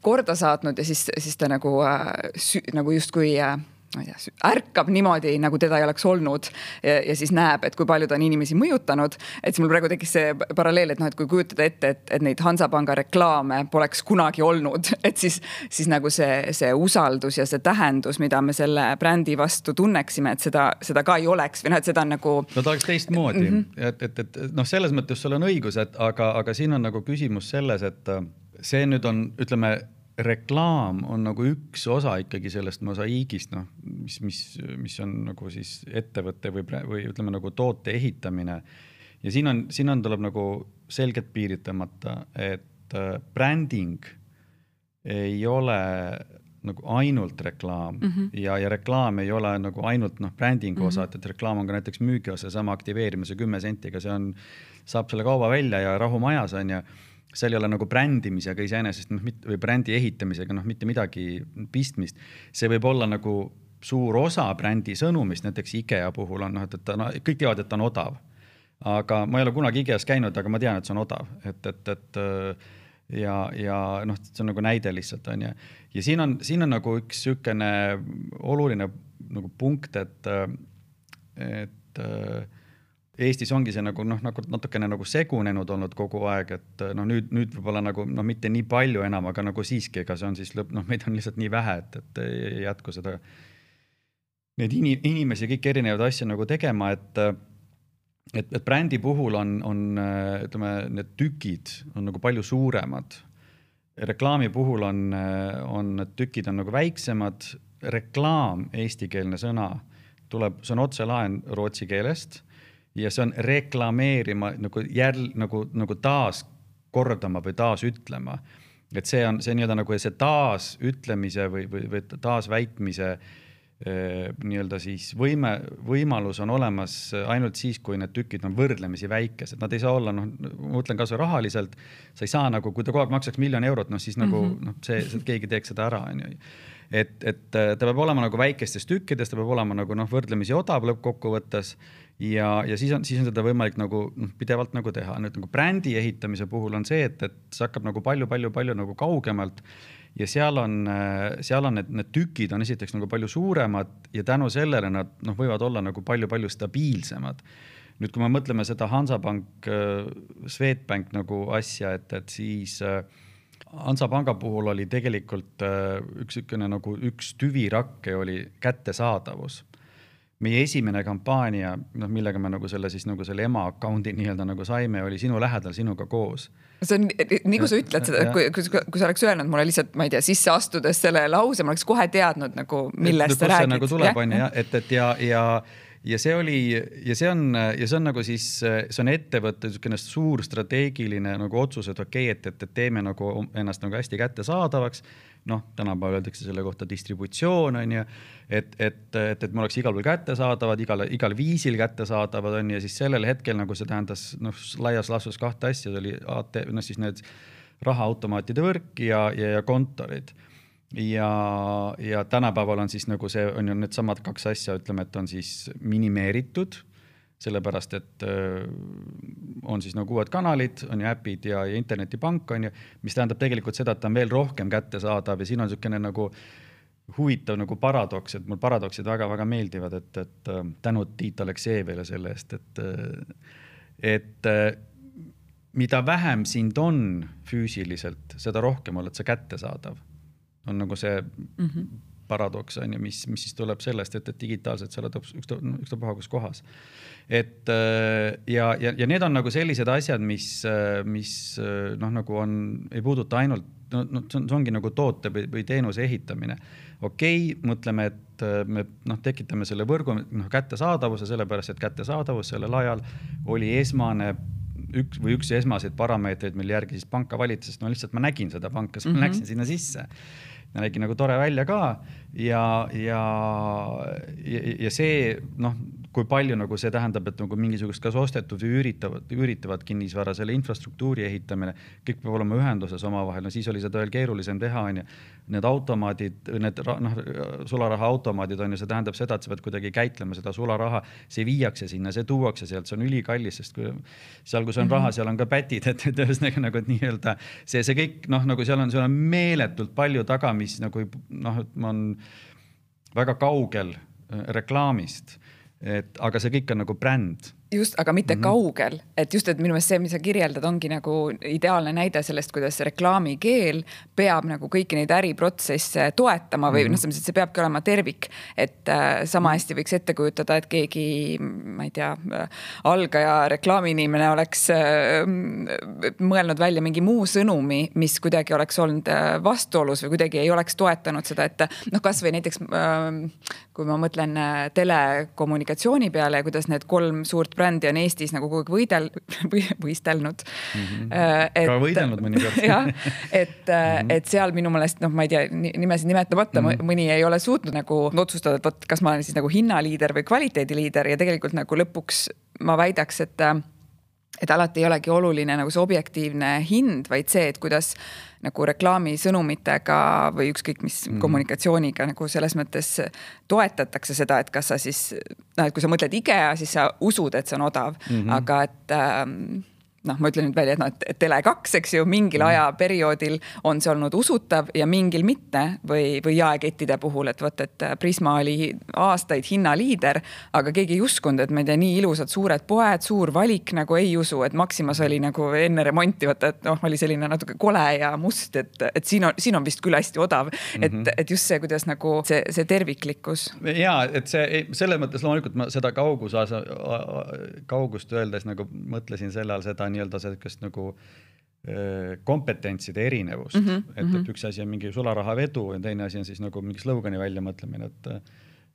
korda saatnud ja siis, siis ta nagu äh,, nagu justkui äh, ma ei tea, ärkab niimoodi, nagu teda ei oleks olnud ja, ja siis näeb, et kui palju ta on inimesi mõjutanud. et siis mul praegu tekkis see paralleel, et noh, et kui kujutada ette, et, et neid Hansapanga reklaame poleks kunagi olnud, et siis, siis nagu see, see usaldus ja see tähendus, mida me selle brändi vastu tunneksime, et seda, seda ka ei oleks või noh, et seda on nagu. no ta oleks teistmoodi mm, -hmm. et, et, et noh, selles mõttes sul on õigus, et aga, aga siin on nagu küsimus selles, et see nüüd on, ütleme reklaam on nagu üks osa ikkagi sellest mosaiigist, noh, mis, mis, mis on nagu siis ettevõtte või, või ütleme nagu toote ehitamine. ja siin on, siin on, tuleb nagu selgelt piirid tõmmata, et äh, bränding ei ole nagu ainult reklaam mm -hmm. ja, ja reklaam ei ole nagu ainult noh, brändingu mm -hmm. osa, et, et reklaam on ka näiteks müügi osa, sama aktiveerimise kümme senti, ega see on, saab selle kauba välja ja rahu majas on ju seal ei ole nagu brändimisega iseenesest noh, või brändi ehitamisega noh, mitte midagi pistmist. see võib olla nagu suur osa brändi sõnumist, näiteks IKEA puhul on noh, et, et ta no, kõik teavad, et ta on odav. aga ma ei ole kunagi IKEA-s käinud, aga ma tean, et see on odav, et, et, et ja, ja noh, see on nagu näide lihtsalt on ju. ja siin on, siin on nagu üks niisugune oluline nagu punkt, et, et Eestis ongi see nagu noh, nagu natukene nagu segunenud olnud kogu aeg, et noh, nüüd, nüüd võib-olla nagu noh, mitte nii palju enam, aga nagu siiski, ega see on siis lõpp, noh, meid on lihtsalt nii vähe, et, et ei jätku seda, neid ini, inimesi kõiki erinevaid asju nagu tegema, et et, et brändi puhul on, on ütleme, need tükid on nagu palju suuremad. reklaami puhul on, on need tükid on nagu väiksemad, reklaam, eestikeelne sõna, tuleb, see on otselaen rootsi keelest ja see on reklameerima nagu jälle nagu, nagu taas kordama või taasütlema. et see on see nii-öelda nagu see taasütlemise või, või, või taasväitmise nii-öelda siis võime, võimalus on olemas ainult siis, kui need tükid on võrdlemisi väikesed, nad ei saa olla, noh, ma mõtlen kasvõi rahaliselt, sa ei saa nagu, kui ta kogu aeg maksaks miljon eurot, noh siis nagu mm -hmm. noh, see, keegi teeks seda ära, onju et, et ta peab olema nagu väikestes tükkides, ta peab olema nagu noh, võrdlemisi odav lõppkokkuvõttes ja, ja siis on, siis on seda võimalik nagu noh, pidevalt nagu teha. nüüd nagu brändi ehitamise puhul on see, et, et see hakkab nagu palju-palju-palju nagu kaugemalt ja seal on, seal on need, need tükid on esiteks nagu palju suuremad ja tänu sellele nad noh, võivad olla nagu palju-palju stabiilsemad. nüüd, kui me mõtleme seda Hansapank, Swedbank nagu asja, et, et siis Hansapanga puhul oli tegelikult üks niisugune nagu üks tüvirakke oli kättesaadavus meie esimene kampaania, noh, millega me nagu selle siis nagu selle ema account'i nii-öelda nagu saime, oli Sinu lähedal sinuga koos. see on, nii kui sa ütled seda, et kui, kui, kui sa oleks öelnud mulle lihtsalt, ma ei tea, sisse astudes selle lause, ma oleks kohe teadnud nagu, millest sa räägid. nagu tuleb, on ju, jah, et, et ja, ja ja see oli ja see on ja see on nagu siis, see on ettevõtte niisugune suur strateegiline nagu otsus, et okei okay,, et, et, et teeme nagu ennast nagu hästi kättesaadavaks. noh, tänapäeval öeldakse selle kohta distributsioon on ju, et, et, et, et me oleks igal pool kättesaadavad, igal, igal viisil kättesaadavad on ju, siis sellel hetkel nagu see tähendas noh, laias laastus kahte asja, see oli AT, noh siis need rahaautomaatide võrk ja, ja, ja kontorid ja, ja tänapäeval on siis nagu see on ju needsamad kaks asja, ütleme, et on siis minimeeritud, sellepärast et öö, on siis nagu uued kanalid, on ju äpid ja, ja internetipank on ju, mis tähendab tegelikult seda, et ta on veel rohkem kättesaadav ja siin on niisugune nagu huvitav nagu paradoks, et mul paradoksid väga-väga meeldivad, et, et tänud Tiit Aleksejevile selle eest, et, et mida vähem sind on füüsiliselt, seda rohkem oled sa kättesaadav on nagu see mm -hmm. paradoks on ju, mis, mis siis tuleb sellest, et, et digitaalselt sa oled ükstapuha, ükstapuha kus kohas. et äh, ja, ja, ja need on nagu sellised asjad, mis, äh, mis äh, noh, nagu on, ei puuduta ainult no, no see on, see ongi nagu toote või, või teenuse ehitamine. okei okay,, mõtleme, et me noh, tekitame selle võrgu noh, kättesaadavuse, sellepärast et kättesaadavus sellel ajal oli esmane üks või üks esmaseid parameetreid, mille järgi siis panka valiti, sest no lihtsalt ma nägin seda panka, siis ma mm -hmm. läksin sinna sisse. Nägi nagu tore välja ka ja, ja, ja, ja see noh kui palju nagu see tähendab, et nagu mingisugust kas ostetud või üüritavat, üüritavat kinnisvara, selle infrastruktuuri ehitamine, kõik peab olema ühenduses omavahel, no siis oli seda veel keerulisem teha, onju. Need automaadid, need noh, sularaha automaadid on ju, see tähendab seda, et sa pead kuidagi käitlema seda sularaha, see viiakse sinna, see tuuakse sealt, see on ülikallis, sest kui seal, kus on mm -hmm. raha, seal on ka pätid, et, et ühesõnaga nagu, nii-öelda see, see kõik noh, nagu seal on, seal on meeletult palju taga, mis nagu noh, on väga kaugel äh, reklaamist et aga see kõik on nagu bränd just, aga mitte mm -hmm. kaugel, et just, et minu meelest see, mis sa kirjeldad, ongi nagu ideaalne näide sellest, kuidas reklaamikeel peab nagu kõiki neid äriprotsesse toetama või mm -hmm. noh, selles mõttes, et see peabki olema tervik. et äh, sama hästi võiks ette kujutada, et keegi, ma ei tea äh,, algaja reklaamiinimene oleks äh, mõelnud välja mingi muu sõnumi, mis kuidagi oleks olnud äh, vastuolus või kuidagi ei oleks toetanud seda, et noh, kasvõi näiteks äh, kui ma mõtlen äh, telekommunikatsiooni peale ja kuidas need kolm suurt brändi on Eestis nagu kogu aeg võidel- või võistelnud mm. -hmm. Et, ka võidelnud mõnikord jah, et mm, -hmm. et seal minu meelest noh, ma ei tea, nimesid nimetamata mm -hmm. mõni ei ole suutnud nagu otsustada, et vot, kas ma olen siis nagu hinnaliider või kvaliteediliider ja tegelikult nagu lõpuks ma väidaks, et et alati ei olegi oluline nagu see objektiivne hind, vaid see, et kuidas nagu reklaamisõnumitega või ükskõik mis mm. kommunikatsiooniga nagu selles mõttes toetatakse seda, et kas sa siis, noh, et kui sa mõtled IKEA, siis sa usud, et see on odav mm, -hmm. aga et ähm, noh, ma ütlen nüüd välja, et noh, et Tele2, eks ju, mingil mm. ajaperioodil on see olnud usutav ja mingil mitte või, või jaekettide puhul, et vot, et Prisma oli aastaid hinnaliider, aga keegi ei uskunud, et ma ei tea, nii ilusad suured poed, suur valik nagu ei usu, et Maximas oli nagu enne remonti, vaata, et noh, oli selline natuke kole ja must, et, et siin on, siin on vist küll hästi odav mm. -hmm. et, mhm. et just see, kuidas nagu see, see terviklikkus. ja et see selles mõttes loomulikult ma seda kaugus, kaugust öeldes nagu mõtlesin selle all seda nii-öelda sellist nagu kompetentside erinevust mm, -hmm, et, et mhm. üks asi on mingi sularahavedu ja teine asi on siis nagu mingi slogani väljamõtlemine, et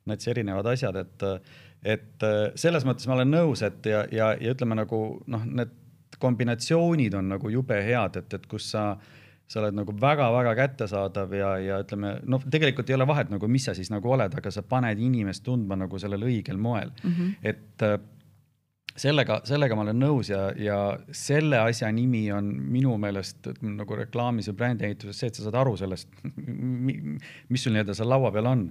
need erinevad asjad, et, et selles mõttes ma olen nõus, et ja, ja, ja ütleme nagu noh, need kombinatsioonid on nagu jube head, et, et kus sa, sa oled nagu väga-väga kättesaadav ja, ja ütleme noh, tegelikult ei ole vahet nagu, mis sa siis nagu oled, aga sa paned inimest tundma nagu sellel õigel moel mm, -hmm. et sellega, sellega ma olen nõus ja, ja selle asja nimi on minu meelest nagu reklaamis ja brändiehituses see, et sa saad aru sellest, mis sul nii-öelda seal laua peal on.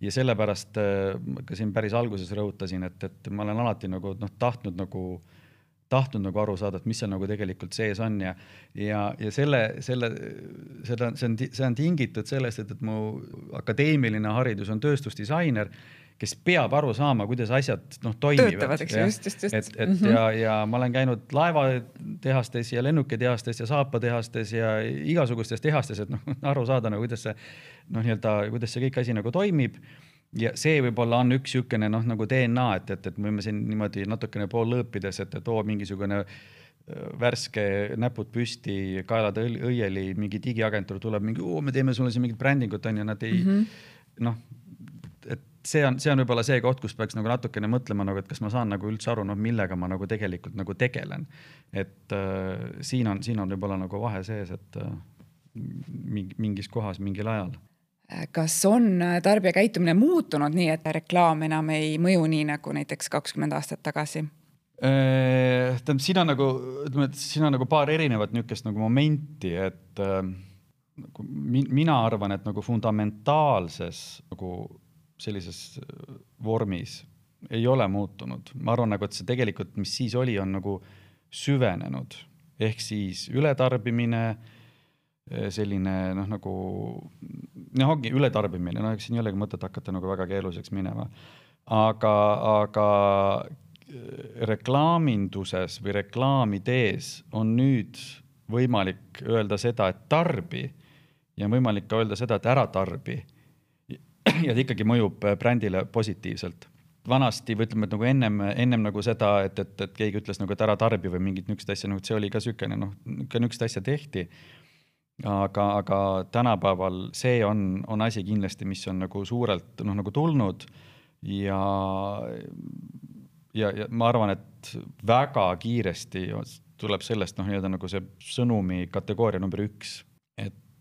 ja sellepärast äh, ka siin päris alguses rõhutasin, et, et ma olen alati nagu noh, tahtnud nagu tahtnud nagu aru saada, et mis seal nagu tegelikult sees on ja, ja, ja selle, selle, seda, see on, see on tingitud sellest, et, et mu akadeemiline haridus on tööstusdisainer kes peab aru saama, kuidas asjad noh toimivad. et, et mm -hmm. ja, ja ma olen käinud laevatehastes ja lennukitehastes ja saapatehastes ja igasugustes tehastes, et noh aru saada nagu kuidas see noh, nii-öelda kuidas see kõik asi nagu toimib ja see võib-olla on üks niisugune noh, nagu DNA, et, et, et me võime siin niimoodi natukene poollõõpides, et, et oo mingisugune äh, värske näpud püsti, kaelad õieli, mingi digiagentuur tuleb mingi, me teeme sulle siin mingit brändingut onju, nad ei mm -hmm. noh see on, see on võib-olla see koht, kus peaks nagu natukene mõtlema nagu, et kas ma saan nagu üldse aru, noh, millega ma nagu tegelikult nagu tegelen. et äh, siin on, siin on võib-olla nagu vahe sees, et äh, mingi, mingis kohas mingil ajal kas on tarbija käitumine muutunud nii, et reklaam enam ei mõju nii nagu näiteks kakskümmend aastat tagasi? Äh, tähendab, siin on nagu, ütleme, et siin on nagu paar erinevat niisugust nagu momenti, et äh, nagu mina arvan, et nagu fundamentaalses nagu sellises äh, vormis ei ole muutunud. ma arvan nagu, et see tegelikult, mis siis oli, on nagu süvenenud ehk siis ületarbimine, äh, selline noh, nagu noh, ongi ületarbimine, noh, eks siin ei olegi mõtet hakata nagu väga keeruliseks minema. aga, aga äh, reklaaminduses või reklaamidees on nüüd võimalik öelda seda, et tarbi ja on võimalik ka öelda seda, et ära tarbi. ja ta ikkagi mõjub brändile positiivselt. vanasti või ütleme, et nagu ennem, ennem nagu seda, et, et, et keegi ütles nagu, et ära tarbi või mingit niisugust asja, nagu see oli ka niisugune noh, ka niisugust asja tehti. aga, aga tänapäeval see on, on asi kindlasti, mis on nagu suurelt noh, nagu tulnud ja ja, ja ma arvan, et väga kiiresti tuleb sellest noh, nii-öelda nagu see sõnumi kategooria number üks,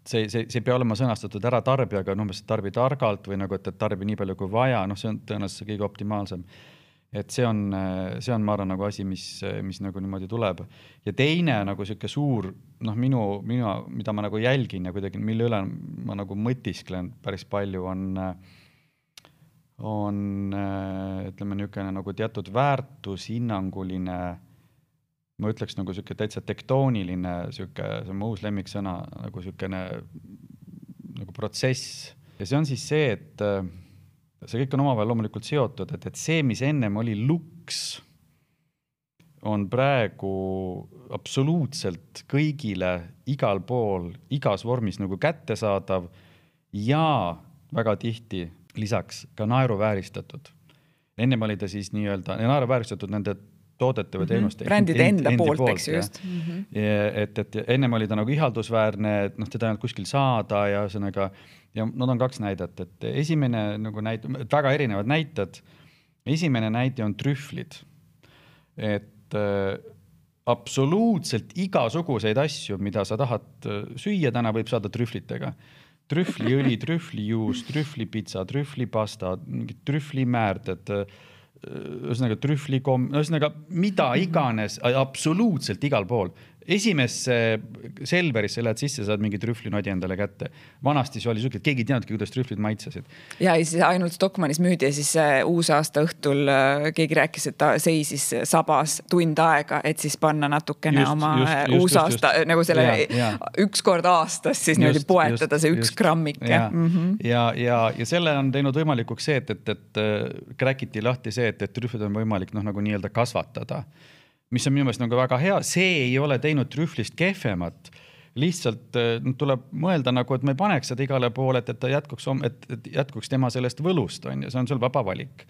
see, see, see ei pea olema sõnastatud ära tarbijaga, umbes no, tarbi targalt või nagu, et, et tarbi nii palju kui vaja, noh, see on tõenäoliselt kõige optimaalsem. et see on, see on, ma arvan, nagu asi, mis, mis nagu niimoodi tuleb. ja teine nagu sihuke suur, noh, minu, minu, mida ma nagu jälgin ja kuidagi, mille üle ma nagu mõtisklen päris palju, on on ütleme niisugune nagu teatud väärtushinnanguline ma ütleks nagu sihuke täitsa tektooniline sihuke, see on mu uus lemmiksõna nagu siukene nagu protsess ja see on siis see, et äh, see kõik on omavahel loomulikult seotud, et, et see, mis ennem oli luks, on praegu absoluutselt kõigile igal pool, igas vormis nagu kättesaadav ja väga tihti lisaks ka naeruvääristatud. ennem oli ta siis nii-öelda naeruvääristatud nende toodete või mhm. teenuste mm. -hmm. brändide enda endi poolt, eks ju, just mm. -hmm. et, et ennem oli ta nagu ihaldusväärne, et noh, teda ei olnud kuskil saada ja ühesõnaga ja nad on kaks näidet, et esimene nagu näide, väga erinevad näited. esimene näide on trühvlid. et äh, absoluutselt igasuguseid asju, mida sa tahad äh, süüa, täna võib saada trühvlitega trühvliõli, trühvlijuus, trühvlipitsa, trühvlipasta, mingid trühvlimäärded ühesõnaga trühvlikom, ühesõnaga mida iganes, absoluutselt igal pool esimesse Selverisse lähed sisse, saad mingi trühvlinodi endale kätte. vanasti see oli siuke, et keegi ei teadnudki, kuidas trühvlid maitsesid. ja siis ainult Stockmannis müüdi ja siis äh, uusaasta õhtul äh, keegi rääkis, et ta seisis sabas tund aega, et siis panna natukene just, oma just, äh, just, uusaasta just, just. nagu selle ja, ja. üks kord aastas siis niimoodi poetada see üks just, grammike. ja mm, -hmm. ja, ja, ja selle on teinud võimalikuks see, et, et, et kräkiti lahti see, et, et trühvlid on võimalik noh, nagu nii-öelda kasvatada mis on minu meelest nagu väga hea, see ei ole teinud trühvlist kehvemat. lihtsalt no, tuleb mõelda nagu, et me ei paneks seda igale poole, et, et ta jätkuks, et, et jätkuks tema sellest võlust, on ju, see on sul vaba valik.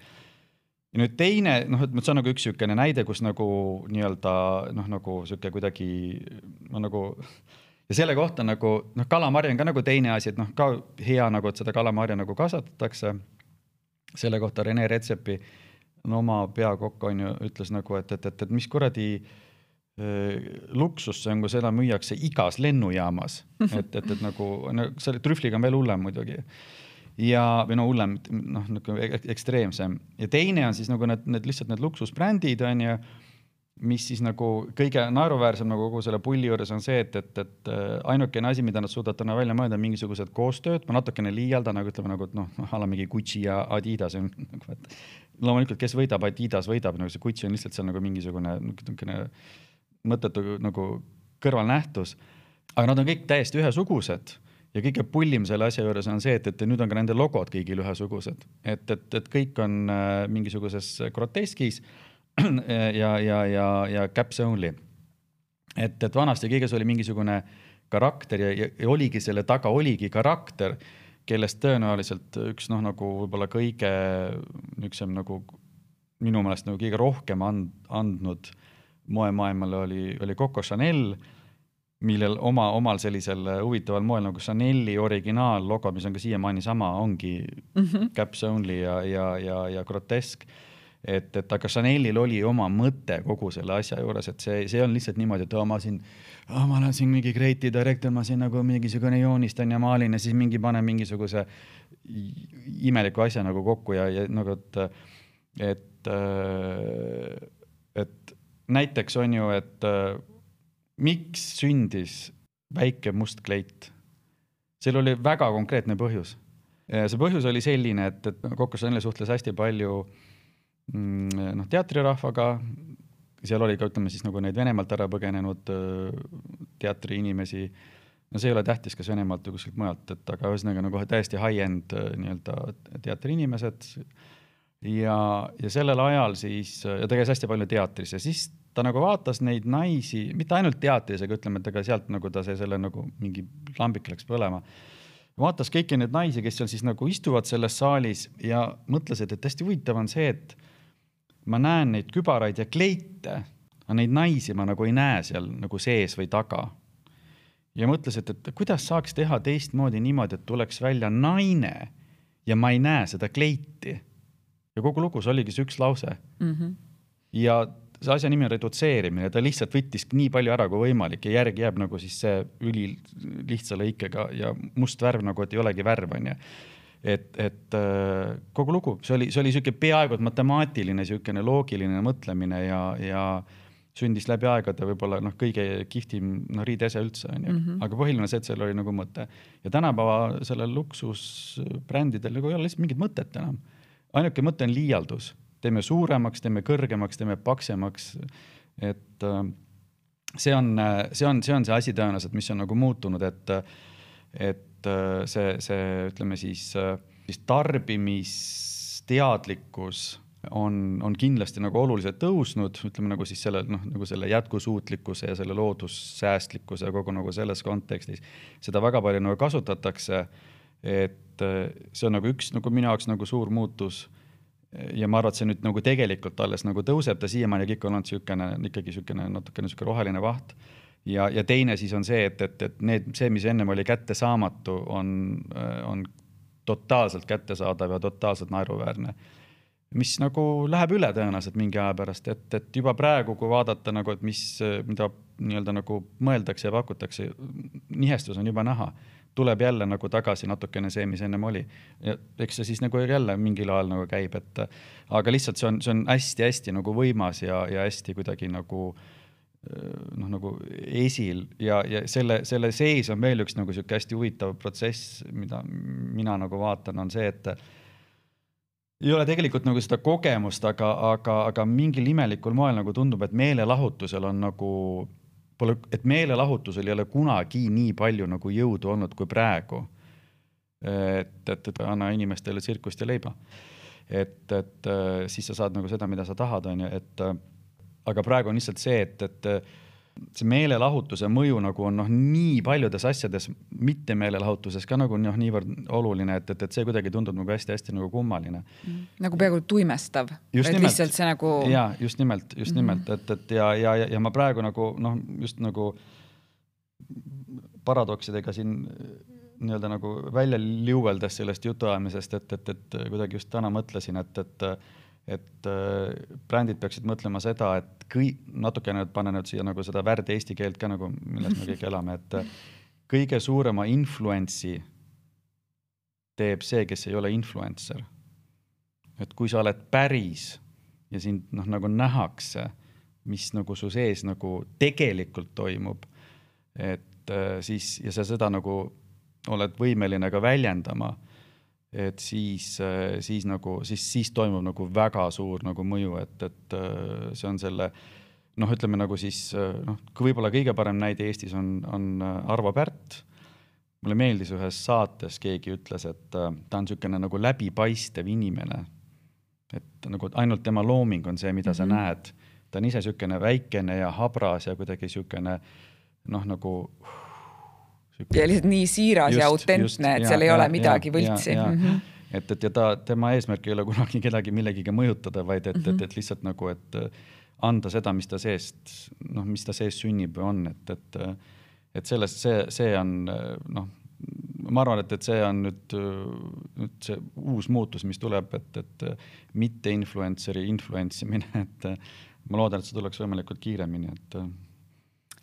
ja nüüd teine, noh, et see on nagu üks niisugune näide, kus nagu nii-öelda noh, nagu sihuke kuidagi no nagu ja selle kohta nagu noh, kalamari on ka nagu teine asi, et noh, ka hea nagu, et seda kalamarja nagu kasvatatakse. selle kohta Rene Retsepi äh, no oma peakokk on ju, ütles nagu, et, et, et, et mis kuradi äh, luksus see on, kui seda müüakse igas lennujaamas, et, et, et nagu no selle trühvliga on veel hullem muidugi. ja, või no hullem, noh nagu ekstreemsem. Ja teine on siis nagu need, need lihtsalt need luksusbrändid on ju mis siis nagu kõige naeruväärsem nagu kogu selle pulli juures on see, et, et, et äh, ainukene asi, mida nad suudavad täna välja mõelda, on mingisugused koostööd, ma natukene liialdan, aga ütleme nagu, et noh, a la mingi Gucci ja Adidas on nagu, et loomulikult, kes võidab, Adidas võidab, nagu see Gucci on lihtsalt seal nagu mingisugune niisugune mõttetu nagu kõrvalnähtus. aga nad on kõik täiesti ühesugused ja kõige pullim selle asja juures on see, et, et nüüd on ka nende logod kõigil ühesugused, et, et, et kõik on äh, mingisuguses groteskis ja, ja, ja, ja caps only. et, et vanasti kõiges oli mingisugune karakter ja, ja, ja oligi selle taga oligi karakter, kellest tõenäoliselt üks noh, nagu võib-olla kõige niisugusem nagu minu meelest nagu kõige rohkem and, andnud moemaailmale oli, oli Coco Chanel, millel oma, omal sellisel huvitaval moel nagu Chanel'i originaallogo, mis on ka siiamaani sama, ongi mm -hmm. caps only ja, ja, ja, ja grotesk et, et aga Chanelil oli oma mõte kogu selle asja juures, et see, see on lihtsalt niimoodi, et oh, ma siin oh,, ma olen siin mingi creative director, ma siin nagu mingisugune joonistan ja maalin ja siis mingi panen mingisuguse imeliku asja nagu kokku ja, ja nagu, et, et, et näiteks on ju, et miks sündis väike must kleit? seal oli väga konkreetne põhjus. see põhjus oli selline, et, et Coco Chanel suhtles hästi palju äh, noh, teatrirahvaga, seal oli ka, ütleme siis nagu neid Venemaalt ära põgenenud teatriinimesi, no see ei ole tähtis, kas Venemaalt või kuskilt mujalt, et aga ühesõnaga nagu täiesti high-end nii-öelda teatriinimesed ja, ja sellel ajal siis, ja ta käis hästi palju teatris ja siis ta nagu vaatas neid naisi, mitte ainult teatisega, ütleme, et ega sealt nagu ta see selle nagu mingi lambik läks põlema. vaatas kõiki neid naisi, kes seal siis nagu istuvad selles saalis ja mõtles, et, et hästi huvitav on see, et ma näen neid kübaraid ja kleite, aga neid naisi ma nagu ei näe seal nagu sees või taga. ja mõtles, et, et kuidas saaks teha teistmoodi niimoodi, et tuleks välja naine ja ma ei näe seda kleiti. ja kogu lugus oligi see üks lause mm. -hmm. ja see asja nimi on redutseerimine, ta lihtsalt võttis nii palju ära kui võimalik ja järgi jääb nagu siis see ülilihtsa lõikega ja must värv nagu, et ei olegi värv, onju et, et äh, kogu lugu, see oli, see oli niisugune peaaegu et matemaatiline niisugune loogiline mõtlemine ja, ja sündis läbi aegade võib-olla noh, kõige kihvtim noh, riideese üldse onju mm, -hmm. aga põhiline see, et seal oli nagu mõte. Ja tänapäeva sellel luksusbrändidel nagu ei ole lihtsalt mingit mõtet enam. ainuke mõte on liialdus, teeme suuremaks, teeme kõrgemaks, teeme paksemaks, et äh, see on, see on, see on see asi tõenäoliselt, mis on nagu muutunud, et, et Äh, see, see ütleme siis, äh, siis tarbimisteadlikkus on, on kindlasti nagu oluliselt tõusnud, ütleme nagu siis selle noh, nagu selle jätkusuutlikkuse ja selle loodussäästlikkuse kogu nagu selles kontekstis. seda väga palju nagu kasutatakse. et äh, see on nagu üks nagu minu jaoks nagu suur muutus. ja ma arvan, et see nüüd nagu tegelikult alles nagu tõuseb, ta siiamaani kõik on olnud niisugune ikkagi niisugune natukene niisugune roheline vaht ja, ja teine siis on see, et, et, et need, see, mis ennem oli kättesaamatu, on, on totaalselt kättesaadav ja totaalselt naeruväärne. mis nagu läheb üle tõenäoliselt mingi aja pärast, et, et juba praegu, kui vaadata nagu, et mis, mida nii-öelda nagu mõeldakse ja pakutakse, nihestus on juba näha. tuleb jälle nagu tagasi natukene see, mis ennem oli. eks see siis nagu jälle mingil ajal nagu käib, et aga lihtsalt see on, see on hästi-hästi nagu võimas ja, ja hästi kuidagi nagu äh, noh, nagu esil ja, ja selle, selle sees on veel üks nagu sihuke hästi huvitav protsess, mida mina nagu vaatan, on see, et ei ole tegelikult nagu seda kogemust, aga, aga, aga mingil imelikul moel nagu tundub, et meelelahutusel on nagu, pole, et meelelahutusel ei ole kunagi nii palju nagu jõudu olnud kui praegu. et, et, et anna inimestele tsirkust ja leiba. et, et siis sa saad nagu seda, mida sa tahad, on ju, et aga praegu on lihtsalt see, et, et see meelelahutuse mõju nagu on noh, nii paljudes asjades, mitte meelelahutuses ka nagu noh, niivõrd oluline, et, et, et see kuidagi tundub nagu hästi-hästi nagu kummaline mm.. nagu peaaegu tuimestav. lihtsalt see nagu. ja just nimelt, just mm -hmm. nimelt, et, et ja, ja, ja, ja ma praegu nagu noh, just nagu paradoksidega siin nii-öelda nagu välja liuveldes sellest jutuajamisest, et, et, et kuidagi just täna mõtlesin, et, et et äh, brändid peaksid mõtlema seda, et kõi-, natukene panna nüüd siia nagu seda värd eesti keelt ka nagu, milles me kõik elame, et äh, kõige suurema influence'i teeb see, kes ei ole influencer. et kui sa oled päris ja sind noh, nagu nähakse, mis nagu su sees nagu tegelikult toimub, et äh, siis ja sa seda nagu oled võimeline ka väljendama et siis, äh, siis nagu, siis, siis toimub nagu väga suur nagu mõju, et, et äh, see on selle noh, ütleme nagu siis äh, noh, võib-olla kõige parem näide Eestis on, on Arvo Pärt. mulle meeldis ühes saates, keegi ütles, et ta on niisugune nagu läbipaistev inimene. et nagu ainult tema looming on see, mida mm -hmm. sa mhm. näed. ta on ise niisugune väikene ja habras ja kuidagi niisugune noh, nagu uh, ja lihtsalt nii siiras just, ja autentne, et ja, seal ei ja, ole midagi ja, võltsi. Mm -hmm. et, et ja ta, tema eesmärk ei ole kunagi kedagi millegiga mõjutada, vaid et mm, -hmm. et, mhm. et lihtsalt nagu, et äh, anda seda, mis ta seest, noh, mis ta sees sünnib või on, et, et, äh, et sellest see, see on äh, noh, ma arvan, et, et see on nüüd, nüüd see uus muutus, mis tuleb, et, et mitte influencer'i influence imine, et ma loodan, et see tuleks võimalikult kiiremini, et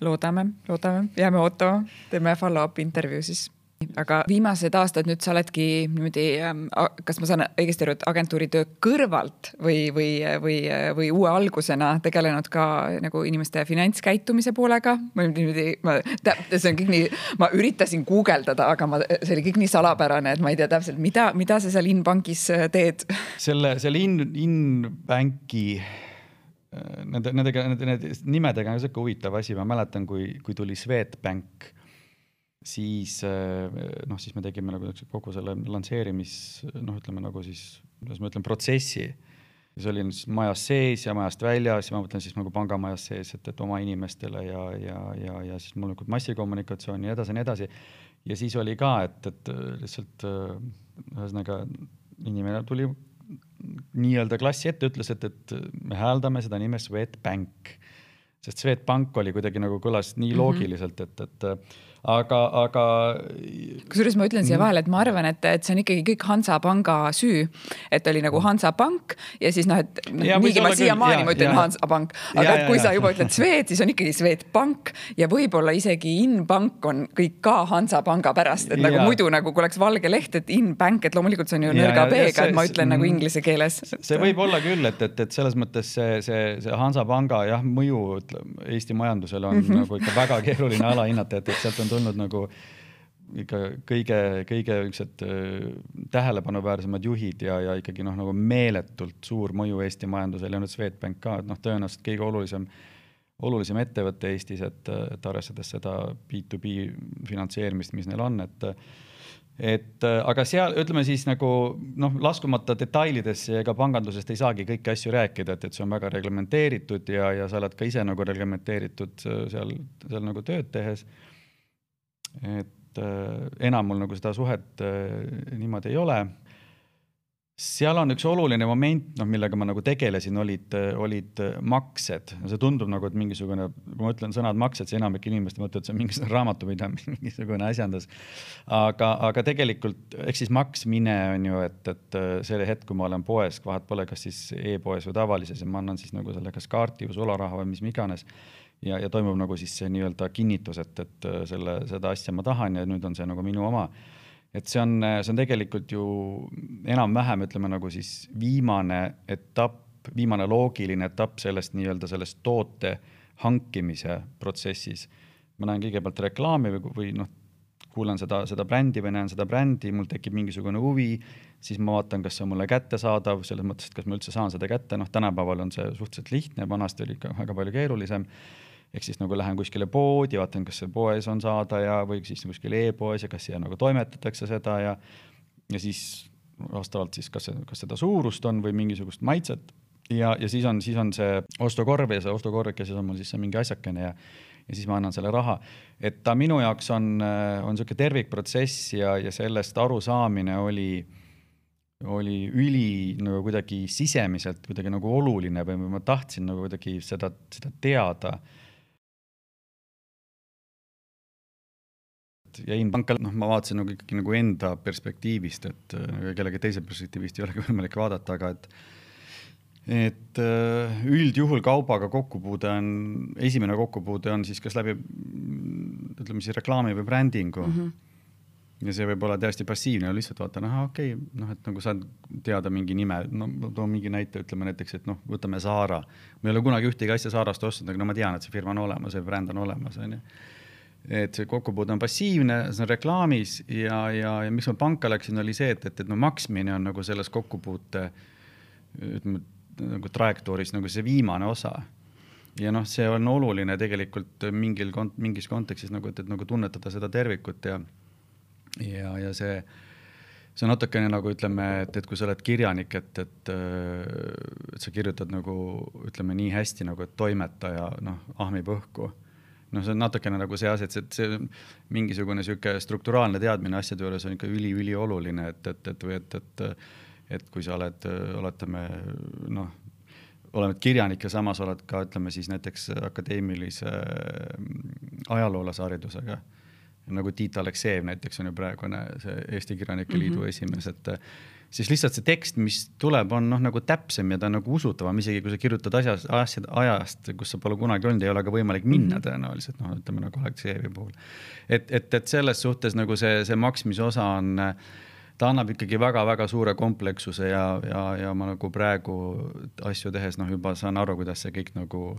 loodame, loodame, jääme ootama, teeme follow-up intervjuu siis aga viimased aastad nüüd sa oledki niimoodi, ähm, kas ma saan õigesti aru, et agentuuri töö kõrvalt või, või, või, või uue algusena tegelenud ka nagu inimeste finantskäitumise poolega? ma niimoodi, ma, see on kõik nii, ma üritasin guugeldada, aga ma, see oli kõik nii salapärane, et ma ei tea täpselt, mida, mida sa seal Inbankis äh, teed? selle, selle In, Inbanki nende, nendega, nende, nende nimedega on sihuke huvitav asi, ma mäletan, kui, kui tuli Swedbank, siis noh, siis me tegime nagu kogu selle lansseerimis, noh, ütleme nagu siis, kuidas ma ütlen, protsessi. siis olin siis majas sees ja majast väljas ja ma mõtlen siis nagu pangamajas sees, et, et oma inimestele ja, ja, ja, ja siis loomulikult massikommunikatsioon ja nii edasi ja nii edasi. ja siis oli ka, et, et lihtsalt ühesõnaga inimene tuli nii-öelda klassi ette, ütles, et, et me hääldame seda nime Swedbank. sest Swedbank oli kuidagi nagu kõlas nii mhm. loogiliselt, et, et aga, aga. kusjuures ma ütlen siia mm. vahele, et ma arvan, et, et see on ikkagi kõik Hansapanga süü. et oli nagu Hansapank ja siis noh, et noh, niigi ma siiamaani ma ütlen Hansapank, aga ja, ja, kui ja. sa juba ütled Swed, siis on ikkagi Swedbank ja võib-olla isegi Inbank on kõik ka Hansapanga pärast, et nagu ja. muidu nagu kui oleks valge leht, et Inbank, et loomulikult see on ju nõrga B-ga, et ma ütlen nagu mm. inglise keeles. see võib olla küll, et, et, et selles mõttes see, see, see Hansapanga jah, mõju ütleme Eesti majandusele on mm -hmm. nagu ikka väga keeruline alahinnata, et, et sealt on tulnud nagu ikka kõige, kõige niisugused tähelepanuväärsemad juhid ja, ja ikkagi noh, nagu meeletult suur mõju Eesti majandusele ja nüüd Swedbank ka, et noh, tõenäoliselt kõige olulisem, olulisem ettevõte Eestis, et, et arvestades seda B2B finantseerimist, mis neil on, et et aga seal ütleme siis nagu noh, laskumata detailidesse, ega pangandusest ei saagi kõiki asju rääkida, et, et see on väga reglementeeritud ja, ja sa oled ka ise nagu reglementeeritud seal, seal nagu tööd tehes et äh, enam mul nagu seda suhet äh, niimoodi ei ole. seal on üks oluline moment, noh, millega ma nagu tegelesin, olid, olid maksed. see tundub nagu, et mingisugune, kui ma ütlen sõnad maksed, siis enamik inimesi mõtleb, et see on mingisugune raamatupidamine, mingisugune asjandus. aga, aga tegelikult, eks siis maksmine on ju, et, et selle hetk, kui ma olen poes, vahet pole, kas siis e-poes või tavalises ja ma annan siis nagu selle kas kaarti või sularaha või mis iganes ja, ja toimub nagu siis see nii-öelda kinnitus, et, et äh, selle, seda asja ma tahan ja nüüd on see nagu minu oma. et see on, see on tegelikult ju enam-vähem ütleme nagu siis viimane etapp, viimane loogiline etapp sellest nii-öelda sellest toote hankimise protsessis. ma näen kõigepealt reklaami või, või noh, kuulan seda, seda brändi või näen seda brändi, mul tekib mingisugune huvi, siis ma vaatan, kas see on mulle kättesaadav, selles mõttes, et kas ma üldse saan seda kätte, noh, tänapäeval on see suhteliselt lihtne, vanasti oli ikka väga palju keerulisem ehk siis nagu lähen kuskile poodi, vaatan, kas see poes on saada ja, või siis kuskil e-poes ja kas siia nagu toimetatakse seda ja, ja siis vastavalt siis, kas, kas seda suurust on või mingisugust maitset ja, ja siis on, siis on see ostukorv ja see ostukorvikeses on mul siis see mingi asjakene ja ja siis ma annan selle raha. et ta minu jaoks on, on niisugune tervikprotsess ja, ja sellest arusaamine oli, oli üli nagu kuidagi sisemiselt kuidagi nagu oluline või ma tahtsin nagu kuidagi seda, seda teada et jäin panka, noh, ma vaatasin nagu ikkagi nagu enda perspektiivist, et äh, kellegi teise perspektiivist ei olegi võimalik vaadata, aga et et äh, üldjuhul kaubaga kokkupuude on, esimene kokkupuude on siis kas läbi ütleme siis reklaami või brändingu mm. -hmm ja see võib olla täiesti passiivne, lihtsalt vaatan, ahah, okei okay,, noh, et nagu saad teada mingi nime, no toon mingi näite, ütleme näiteks, et noh, võtame Zara. ma ei ole kunagi ühtegi asja Zarast ostnud, aga no ma tean, et see firma on olemas, see bränd on olemas, onju et see kokkupuude on passiivne, see on reklaamis ja, ja, ja miks ma panka läksin, oli see, et, et, et no maksmine on nagu selles kokkupuute ütleme nagu trajektooris nagu see viimane osa. ja noh, see on oluline tegelikult mingil kont-, mingis kontekstis nagu, et, et nagu tunnetada seda tervikut ja ja, ja see, see on natukene nagu ütleme, et, et kui sa oled kirjanik, et, et, et sa kirjutad nagu ütleme nii hästi nagu, et toimetaja noh, ahmib õhku noh, see on natukene nagu see asi, et see, see mingisugune sihuke strukturaalne teadmine asjade juures on ikka üliülioluline, et, et, et või et, et, et kui sa oled, oletame noh, oled kirjanik ja samas oled ka ütleme siis näiteks akadeemilise ajaloolase haridusega nagu Tiit Aleksejev näiteks on ju praegune see Eesti Kirjanike Liidu mm -hmm. esimees, et siis lihtsalt see tekst, mis tuleb, on noh, nagu täpsem ja ta on nagu usutavam, isegi kui sa kirjutad asjas, asjad ajast, kus sa pole kunagi olnud, ei ole ka võimalik minna mm -hmm. tõenäoliselt, noh, ütleme nagu Aleksejevi puhul. et, et, et selles suhtes nagu see, see maksmise osa on, ta annab ikkagi väga-väga suure komplekssuse ja, ja, ja ma nagu praegu asju tehes noh, juba saan aru, kuidas see kõik nagu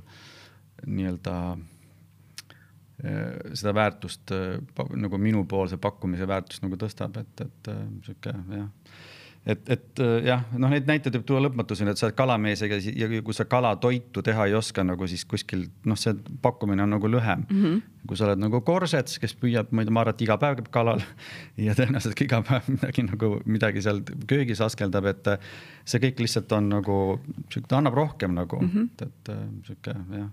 nii-öelda Äh, seda väärtust äh, nagu minupoolse pakkumise väärtust nagu tõstab, et, et äh, sihuke jah, et, et äh, jah, noh, neid näiteid võib tuua lõpmatuseni, et sa oled kalamees ja, ja kui sa kalatoitu teha ei oska nagu siis kuskil noh, see pakkumine on nagu lühem mm. -hmm. kui sa oled nagu korsets, kes püüab, ma ei tea, ma arvan, et iga päev käib kalal ja tõenäoliselt ka iga päev midagi nagu midagi seal köögis askeldab, et äh, see kõik lihtsalt on nagu ta annab rohkem nagu mm, -hmm. et, et äh, sihuke jah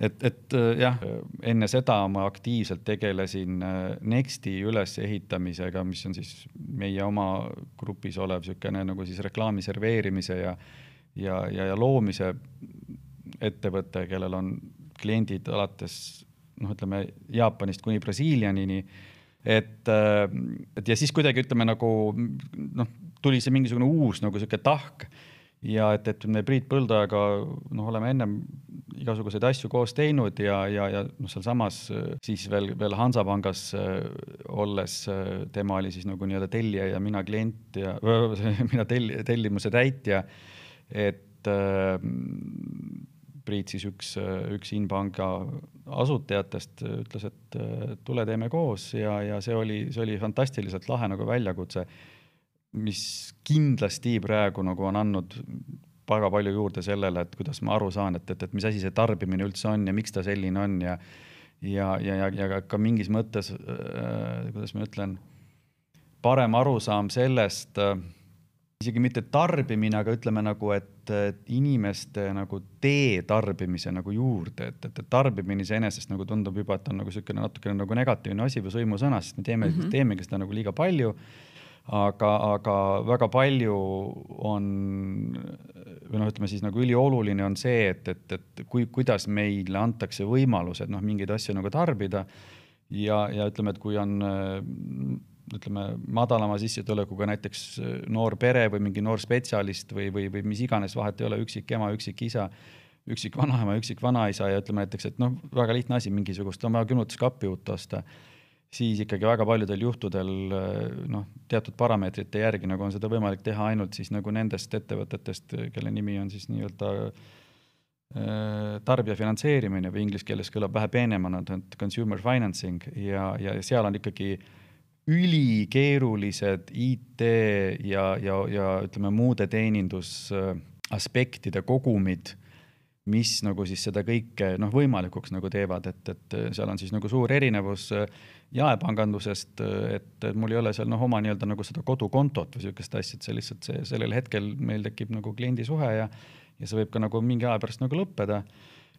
et, et äh, jah, enne seda ma aktiivselt tegelesin äh, Nexti ülesehitamisega, mis on siis meie oma grupis olev niisugune nagu siis reklaami serveerimise ja ja, ja, ja loomise ettevõte, kellel on kliendid alates noh, ütleme Jaapanist kuni Brasiilianini. et, äh, et ja siis kuidagi ütleme nagu noh, tuli see mingisugune uus nagu sihuke tahk ja et, et me Priit Põldojaga noh, oleme ennem igasuguseid asju koos teinud ja, ja, ja noh, sealsamas siis veel, veel Hansapangas äh, olles äh, tema oli siis nagu nii-öelda tellija ja mina klient ja mina telli-, tellimuse täitja. et äh, Priit siis üks, üks Inpanga asutajatest ütles, et tule teeme koos ja, ja see oli, see oli fantastiliselt lahe nagu väljakutse mis kindlasti praegu nagu on andnud väga palju juurde sellele, et kuidas ma aru saan, et, et, et mis asi see tarbimine üldse on ja miks ta selline on ja ja, ja, ja, ja ka mingis mõttes äh,, kuidas ma ütlen, parem arusaam sellest äh,, isegi mitte tarbimine, aga ütleme nagu, et, et inimeste nagu tee tarbimise nagu juurde, et, et, et tarbimine iseenesest nagu tundub juba, et on nagu niisugune natukene nagu negatiivne asi või sõimusõna, sest me teeme mm, -hmm. teemegi seda nagu liiga palju aga, aga väga palju on või noh, ütleme siis nagu ülioluline on see, et, et, et kui, kuidas meile antakse võimalused noh, mingeid asju nagu tarbida. Ja, ja ütleme, et kui on ütleme, madalama sissetulekuga näiteks noor pere või mingi noor spetsialist või, või, või mis iganes, vahet ei ole, üksik ema, üksik isa, üksik vanaema, üksik vanaisa ja ütleme näiteks, et noh, väga lihtne asi, mingisugust vaja külmutuskappi uut osta siis ikkagi väga paljudel juhtudel noh, teatud parameetrite järgi nagu on seda võimalik teha ainult siis nagu nendest ettevõtetest, kelle nimi on siis nii-öelda äh, tarbija finantseerimine või inglise keeles kõlab vähe peenemana, consumer financing ja, ja seal on ikkagi ülikeerulised IT ja, ja, ja ütleme, muude teenindusaspektide kogumid mis nagu siis seda kõike noh, võimalikuks nagu teevad, et, et seal on siis nagu suur erinevus äh, jaepangandusest, et mul ei ole seal noh, oma nii-öelda nagu seda kodukontot või niisugust asja, et see lihtsalt see sellel hetkel meil tekib nagu kliendisuhe ja ja see võib ka nagu mingi aja pärast nagu lõppeda.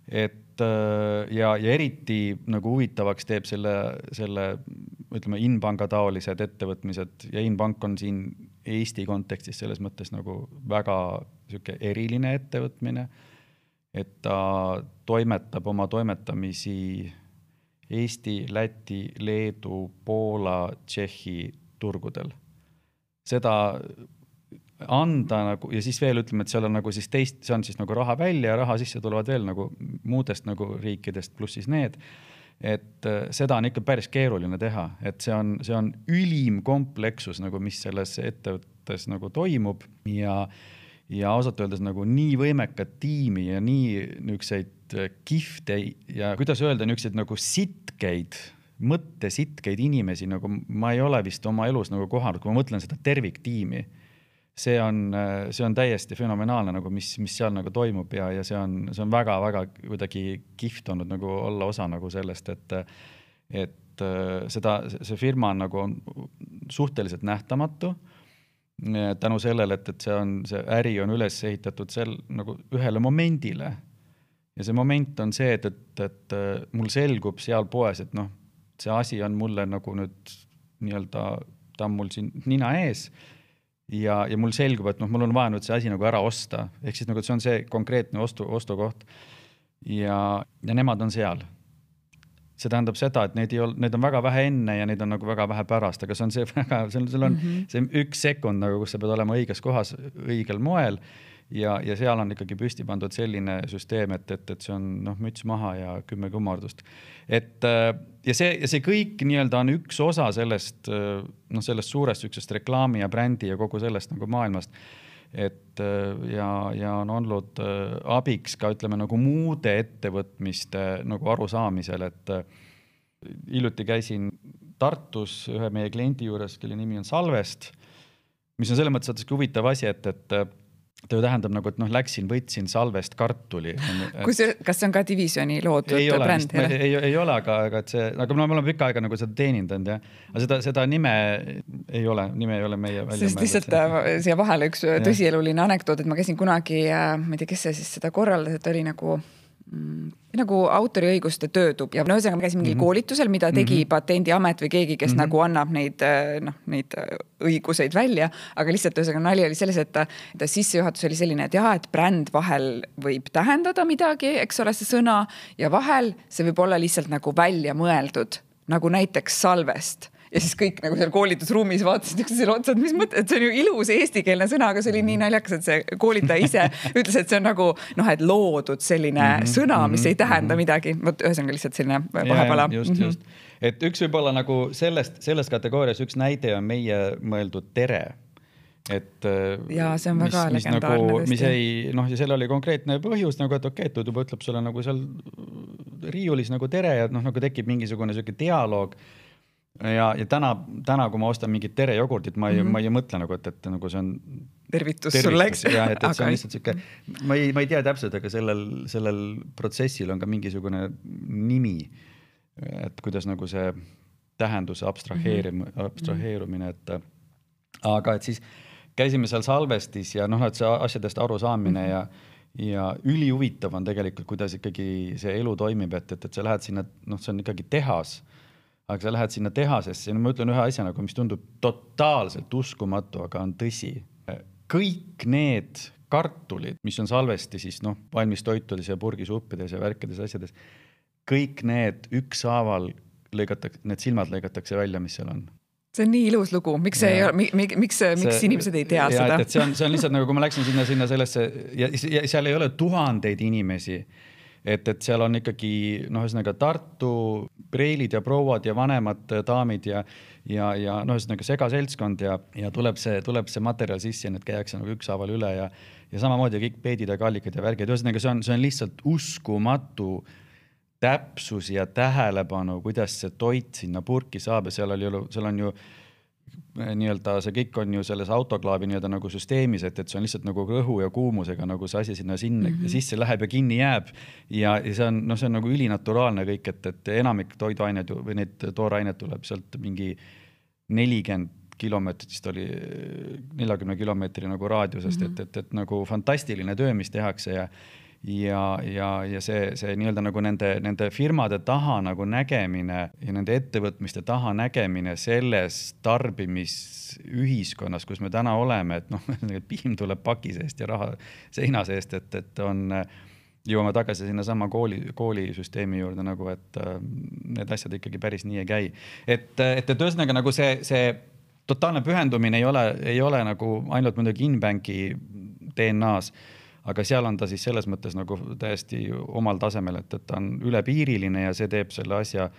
et ja, ja eriti nagu huvitavaks teeb selle, selle ütleme, Inpanga taolised ettevõtmised ja Inpank on siin Eesti kontekstis selles mõttes nagu väga niisugune eriline ettevõtmine, et ta toimetab oma toimetamisi Eesti, Läti, Leedu, Poola, Tšehhi turgudel. seda anda nagu ja siis veel ütleme, et seal on nagu siis teist, see on siis nagu raha välja ja raha sisse tulevad veel nagu muudest nagu riikidest, pluss siis need. et äh, seda on ikka päris keeruline teha, et see on, see on ülim komplekssus nagu, mis selles ettevõttes nagu toimub ja ja ausalt öeldes nagu nii võimekat tiimi ja nii niisuguseid kihvte ja kuidas öelda, niisuguseid nagu sitkeid, mõttesitkeid inimesi nagu ma ei ole vist oma elus nagu kohanud, kui ma mõtlen seda terviktiimi. see on, äh, see on täiesti fenomenaalne nagu, mis, mis seal nagu toimub ja, ja see on, see on väga-väga kuidagi kihvt olnud nagu olla osa nagu sellest, et et äh, seda, see firma on nagu on suhteliselt nähtamatu tänu sellele, et, et see on, see äri on üles ehitatud sel nagu ühele momendile. Ja see moment on see, et, et, et mul selgub seal poes, et noh, see asi on mulle nagu nüüd nii-öelda, ta on mul siin nina ees ja, ja mul selgub, et noh, mul on vaja nüüd see asi nagu ära osta, ehk siis nagu see on see konkreetne ostu, ostukoht. ja, ja nemad on seal see tähendab seda, et neid ei ole, neid on väga vähe enne ja neid on nagu väga vähe pärast, aga see on see väga, sul, sul on mm -hmm. see üks sekund nagu, kus sa pead olema õiges kohas õigel moel. Ja, ja seal on ikkagi püsti pandud selline süsteem, et, et, et see on noh, müts maha ja kümme kummardust. et ja see, ja see kõik nii-öelda on üks osa sellest noh, sellest suurest niisugusest reklaami ja brändi ja kogu sellest nagu maailmast et äh, ja, ja on olnud äh, abiks ka ütleme nagu muude ettevõtmiste nagu arusaamisel, et äh, hiljuti käisin Tartus ühe meie kliendi juures, kelle nimi on Salvest. mis on selles mõttes sihuke huvitav asi, et, et ta ju tähendab nagu, et noh, läksin, võtsin salvest kartuli. kus, kas see on ka divisjoni loodud ei ole, bränd? ei, ei, ei ole, aga, aga et see, aga me oleme pikka aega nagu seda teenindanud ja, aga seda, seda nime ei ole, nime ei ole meie välja sest lihtsalt äh, siia vahele üks tõsieluline anekdoot, et ma käisin kunagi, äh, ma ei tea, kes see siis seda korraldas, et oli nagu Mm, nagu autoriõiguste töötub ja no ühesõnaga ma käisin mingil mm -hmm. koolitusel, mida tegi mm -hmm. Patendiamet või keegi, kes mm -hmm. nagu annab neid äh, noh, neid äh, õiguseid välja, aga lihtsalt ühesõnaga nali oli selles, et ta, ta sissejuhatus oli selline, et jah, et bränd vahel võib tähendada midagi, eks ole, see sõna ja vahel see võib olla lihtsalt nagu välja mõeldud, nagu näiteks salvest ja siis kõik nagu seal koolitusruumis vaatasid üksteisele otsa, et mis mõte, et see on ju ilus eestikeelne sõna, aga see oli nii naljakas, et see koolitaja ise ütles, et see on nagu noh, et loodud selline mm -hmm. sõna, mis ei tähenda mm -hmm. midagi. vot ühesõnaga lihtsalt selline vahepala. just mm, -hmm. just, et üks võib-olla nagu sellest, selles kategoorias üks näide on meie mõeldud tere et. ja see on väga mis, legendaarne nagu, mis ei noh, ja sellel oli konkreetne põhjus nagu, et okei okay,, et juba ütleb sulle nagu seal riiulis nagu tere ja noh, nagu tekib mingisugune sihuke dialoog ja, ja täna, täna, kui ma ostan mingit tere jogurtit, ma ei mm, -hmm. ma ei mõtle nagu, et, et nagu see on. tervitus, tervitus sulle, eks. jah, et, et see on lihtsalt sihuke, ma ei, ma ei tea täpselt, aga sellel, sellel protsessil on ka mingisugune nimi. et kuidas nagu see tähenduse abstraheerim- mm, -hmm. abstraheerumine, et aga et siis käisime seal salvestis ja noh, et see asjadest arusaamine mm -hmm. ja ja ülihuvitav on tegelikult, kuidas ikkagi see elu toimib, et, et, et sa lähed sinna, noh, see on ikkagi tehas aga sa lähed sinna tehasesse ja ma ütlen ühe asja nagu, mis tundub totaalselt uskumatu, aga on tõsi. kõik need kartulid, mis on salvesti siis noh, valmis toitudes ja purgisuppides ja värkides asjades, kõik need ükshaaval lõigatakse, need silmad lõigatakse välja, mis seal on see on nii ilus lugu, miks see ja. ei ole, miks, miks, miks inimesed ei tea ja, seda? see on, see on lihtsalt nagu, kui ma läksin sinna, sinna sellesse ja, ja seal ei ole tuhandeid inimesi et, et seal on ikkagi noh, ühesõnaga Tartu preilid ja prouad ja vanemad daamid ja, ja, ja noh, ühesõnaga segaseltskond ja, ja tuleb see, tuleb see materjal sisse ja need käiakse nagu ükshaaval üle ja, ja samamoodi kõik peedid ja kallikad ja värgid, ühesõnaga see on, see on lihtsalt uskumatu täpsus ja tähelepanu, kuidas see toit sinna purki saab ja seal oli seal on ju nii-öelda see kõik on ju selles autoklaavi nii-öelda nagu süsteemis, et, et see on lihtsalt nagu õhu ja kuumusega nagu see asi sinna sinna mm -hmm. sisse läheb ja kinni jääb. ja, ja see on, noh, see on nagu ülinaturaalne kõik, et, et enamik toiduained või need toorained tuleb sealt mingi nelikümmend kilomeetrit vist oli, neljakümne kilomeetri nagu raadiusest mm, -hmm. et, et, et nagu fantastiline töö, mis tehakse ja ja, ja, ja see, see nii-öelda nagu nende, nende firmade taha nagu nägemine ja nende ettevõtmiste taha nägemine selles tarbimisühiskonnas, kus me täna oleme, et noh, piim tuleb paki seest ja raha seina seest, et, et on jõuame tagasi sinnasama kooli, koolisüsteemi juurde nagu, et äh, need asjad ikkagi päris nii ei käi. et, et, et ühesõnaga nagu see, see totaalne pühendumine ei ole, ei ole nagu ainult muidugi Inbanki DNA-s aga seal on ta siis selles mõttes nagu täiesti omal tasemel, et, et ta on ülepiiriline ja see teeb selle asja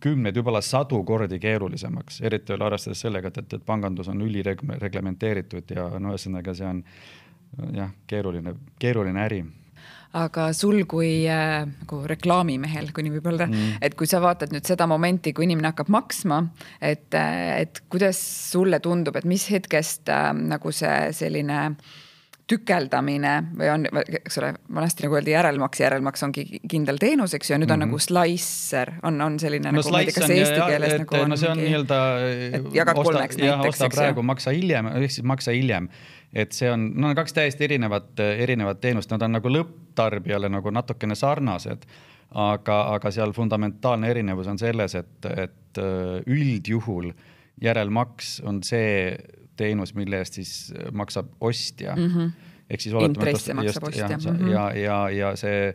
kümneid, võib-olla sadu kordi keerulisemaks, eriti veel arvestades sellega, et, et, et pangandus on ülireglementeeritud ja no ühesõnaga, see on jah, keeruline, keeruline äri aga sul kui äh, nagu reklaamimehel, kui nii võib öelda mm., et kui sa vaatad nüüd seda momenti, kui inimene hakkab maksma, et, äh, et kuidas sulle tundub, et mis hetkest äh, nagu see selline äh, tükeldamine või on, eks ole, vanasti nagu öeldi järelmaks, järelmaks ongi kindel teenus, eks ju, ja nüüd on mm -hmm. nagu slicer, on, on selline no, nagu, ma ei tea, kas eesti ja, keeles et, nagu on. no see on nii-öelda. jagad kolmeks näiteks, osta praegu, maksa hiljem, ehk siis maksa hiljem. et see on, no kaks täiesti erinevat, erinevat teenust, nad on nagu lõpptarbijale nagu natukene sarnased aga, aga seal fundamentaalne erinevus on selles, et, et üldjuhul järelmaks on see teenus, mille eest siis maksab ostja mm. -hmm. ehk siis oletame, et maksab ostja. ja, mm -hmm. ja, ja, ja see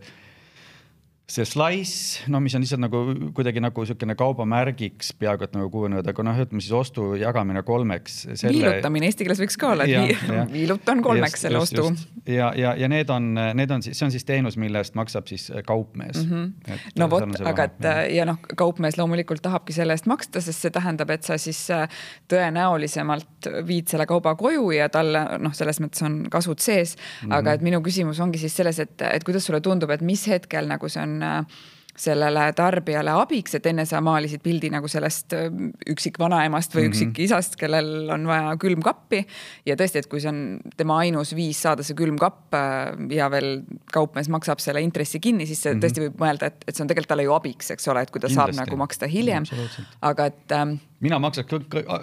see slice, no mis on lihtsalt nagu kuidagi nagu niisugune kaubamärgiks peaaegu et nagu kujunenud, aga noh, ütleme siis ostu jagamine kolmeks selle.... viilutamine eesti keeles võiks ka olla, et viilutan kolmeks just, selle just, ostu. ja, ja, ja need on, need on siis, see on siis teenus, mille eest maksab siis kaupmees mm. -hmm. no vot, aga et ja, ja noh, kaupmees loomulikult tahabki selle eest maksta, sest see tähendab, et sa siis äh, tõenäolisemalt viid selle kauba koju ja talle noh, selles mõttes on kasud sees mm. -hmm. aga et minu küsimus ongi siis selles, et, et kuidas sulle tundub, et mis hetkel nagu see on on sellele tarbijale abiks, et enne sa maalisid pildi nagu sellest äh, üksikvanaemast või mm -hmm. üksikisast, kellel on vaja külmkappi. ja tõesti, et kui see on tema ainus viis saada see külmkapp äh, ja veel kaupmees maksab selle intressi kinni, siis mm -hmm. tõesti võib mõelda, et, et see on tegelikult talle ju abiks, eks ole, et kui ta Kindlasti. saab nagu maksta hiljem. aga et ähm, mina maksaks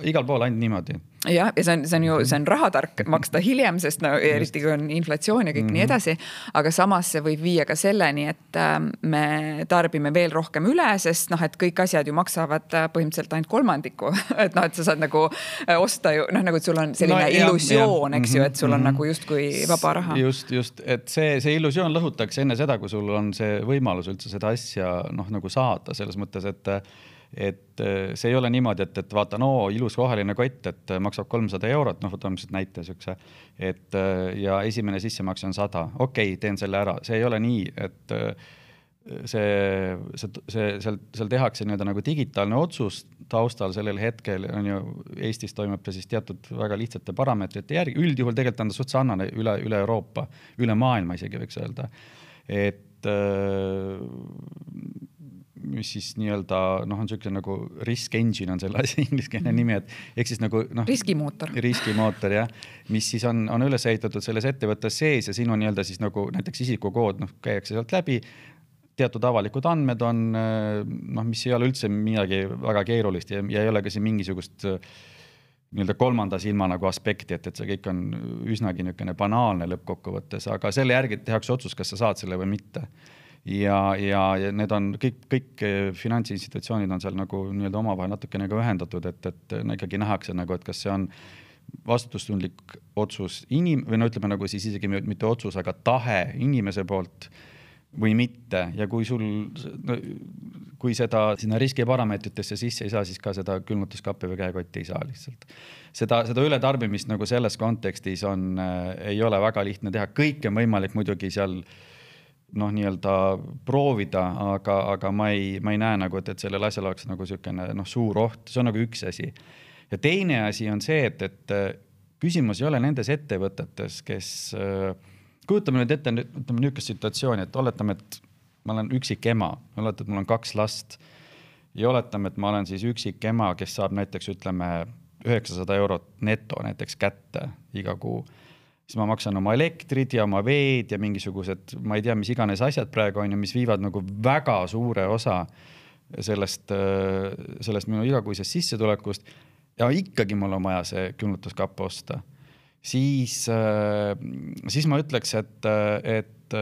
igal pool ainult niimoodi jah, ja see on, see on ju, see on rahatark maksta hiljem, sest no eriti kui on inflatsioon ja kõik mm -hmm. nii mhm. edasi. aga samas see võib viia ka selleni, et äh, me tarbime veel rohkem üle, sest noh, et kõik asjad ju maksavad äh, põhimõtteliselt ainult kolmandiku et noh, et sa saad nagu äh, osta ju noh, nagu et sul on selline no, illusioon, eks ju, et sul on mm -hmm. nagu justkui vaba raha. just, just, et see, see illusioon lõhutakse enne seda, kui sul on see võimalus üldse seda asja noh, nagu saada selles mõttes, et et äh, see ei ole niimoodi, et, et vaata, no ilus roheline kott, et äh, maksab kolmsada eurot, noh, võtame lihtsalt näite siukse. et äh, ja esimene sissemakse on sada, okei okay,, teen selle ära, see ei ole nii, et see, see, see seal, seal tehakse nii-öelda nagu digitaalne otsus taustal sellel hetkel on ju, Eestis toimub see siis teatud väga lihtsate parameetrite järgi, üldjuhul tegelikult on ta suht sarnane üle, üle Euroopa, üle maailma isegi võiks öelda. et mis siis nii-öelda noh, on niisugune nagu risk engine on selle asja ingliskeelne mhm. nimi, et ehk siis nagu noh. riskimootor. riskimootor jah, mis siis on, on üles ehitatud selles ettevõttes sees ja sinu nii-öelda siis nagu näiteks isikukood noh, käiakse sealt läbi teatud avalikud andmed on noh, mis ei ole üldse midagi väga keerulist ja, ja ei ole ka siin mingisugust nii-öelda kolmanda silma nagu aspekti, et, et see kõik on üsnagi niisugune banaalne lõppkokkuvõttes, aga selle järgi tehakse otsus, kas sa saad selle või mitte ja, ja, ja need on kõik, kõik eh, finantsinstitutsioonid on seal nagu nii-öelda omavahel natukene ka ühendatud, et, et no ikkagi nähakse nagu, et kas see on vastutustundlik otsus inim- või no ütleme nagu siis isegi mitte otsus, aga tahe inimese poolt või mitte ja kui sul no,, kui seda sinna riskiparameetritesse sisse ei saa, siis ka seda külmutuskappi või käekotti ei saa lihtsalt. seda, seda ületarbimist nagu selles kontekstis on äh,, ei ole väga lihtne teha, kõike on võimalik muidugi seal äh, noh, nii-öelda proovida, aga, aga ma ei, ma ei näe nagu, et, et sellel asjal oleks nagu niisugune noh, suur oht, see on nagu üks asi. ja teine asi on see, et, et küsimus ei ole nendes ettevõtetes, kes äh,, kujutame nüüd ette, ütleme niisugust situatsiooni, et oletame, et ma olen üksik ema, oletame, et mul on kaks last ja oletame, et ma olen siis üksik ema, kes saab näiteks ütleme üheksasada eurot neto näiteks kätte iga kuu siis ma maksan oma elektrid ja oma veed ja mingisugused, ma ei tea, mis iganes asjad praegu on ju, mis viivad nagu väga suure osa sellest, sellest minu igakuisest sissetulekust. ja ikkagi mul on vaja see külmutuskapp osta. siis, siis ma ütleks, et, et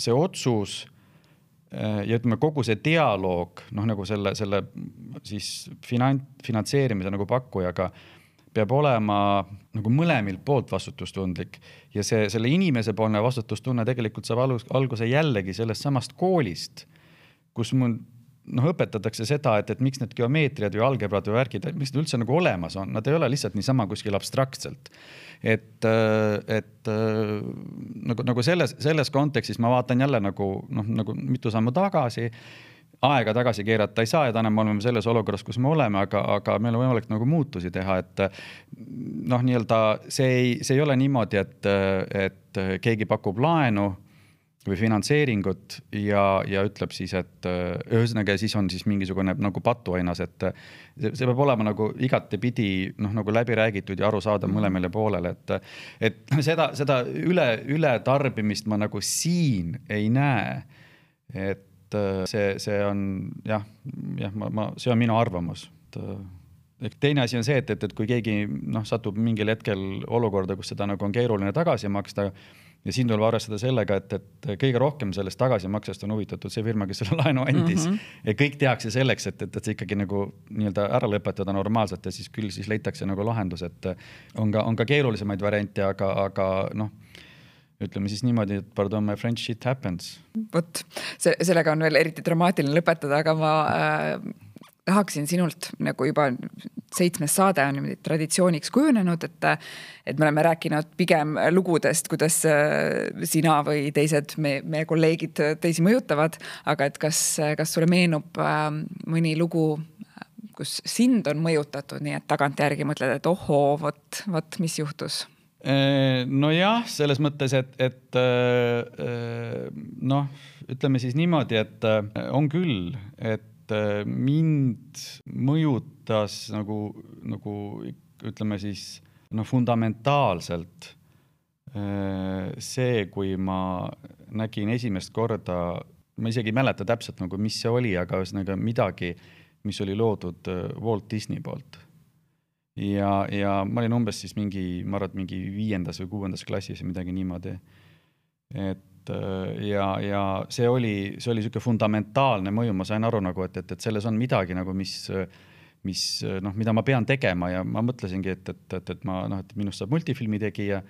see otsus ja ütleme, kogu see dialoog noh, nagu selle, selle siis finant, finantseerimise nagu pakkujaga peab olema nagu mõlemilt poolt vastutustundlik ja see, selle inimesepoolne vastutustunne tegelikult saab alus, alguse jällegi sellest samast koolist, kus mul noh, õpetatakse seda, et, et miks need geomeetriad või algebrad või värgid, miks need üldse nagu olemas on, nad ei ole lihtsalt niisama kuskil abstraktselt. et, et nagu, nagu selles, selles kontekstis ma vaatan jälle nagu noh, nagu mitu sammu tagasi aega tagasi keerata ei saa ja täna me oleme selles olukorras, kus me oleme, aga, aga meil on võimalik nagu muutusi teha, et noh, nii-öelda see ei, see ei ole niimoodi, et, et keegi pakub laenu või finantseeringut ja, ja ütleb siis, et ühesõnaga siis on siis mingisugune nagu patuainas, et see, see peab olema nagu igatepidi noh, nagu läbi räägitud ja arusaadav mõlemale poolele, et et seda, seda üle, ületarbimist ma nagu siin ei näe. et et äh, see, see on jah, jah, ma, ma, see on minu arvamus, et äh, teine asi on see, et, et, et kui keegi noh, satub mingil hetkel olukorda, kus seda nagu on keeruline tagasi maksta ja siin tuleb arvestada sellega, et, et kõige rohkem sellest tagasimaksest on huvitatud see firma, kes selle laenu andis mm. -hmm. ja kõik tehakse selleks, et, et, et see ikkagi nagu nii-öelda ära lõpetada normaalselt ja siis küll siis leitakse nagu lahendus, et on ka, on ka keerulisemaid variante, aga, aga noh ütleme siis niimoodi, et pardon my french shit happens. vot, see, sellega on veel eriti dramaatiline lõpetada, aga ma äh, tahaksin sinult nagu juba seitsmes saade on niimoodi traditsiooniks kujunenud, et, et me oleme rääkinud pigem lugudest, kuidas äh, sina või teised meie, meie kolleegid teisi mõjutavad, aga et kas, kas sulle meenub äh, mõni lugu, kus sind on mõjutatud, nii et tagantjärgi mõtled, et ohoo, vot, vot mis juhtus nojah, selles mõttes, et, et noh, ütleme siis niimoodi, et on küll, et mind mõjutas nagu, nagu ütleme siis noh, fundamentaalselt see, kui ma nägin esimest korda, ma isegi ei mäleta täpselt nagu, mis see oli, aga ühesõnaga midagi, mis oli loodud Walt Disney poolt ja, ja ma olin umbes siis mingi, ma arvan, et mingi viiendas või kuuendas klassis või midagi niimoodi. et ja, ja see oli, see oli niisugune fundamentaalne mõju, ma sain aru nagu, et, et, et selles on midagi nagu, mis, mis noh, mida ma pean tegema ja ma mõtlesingi, et, et, et, et ma noh, et minust saab multifilmi tegija.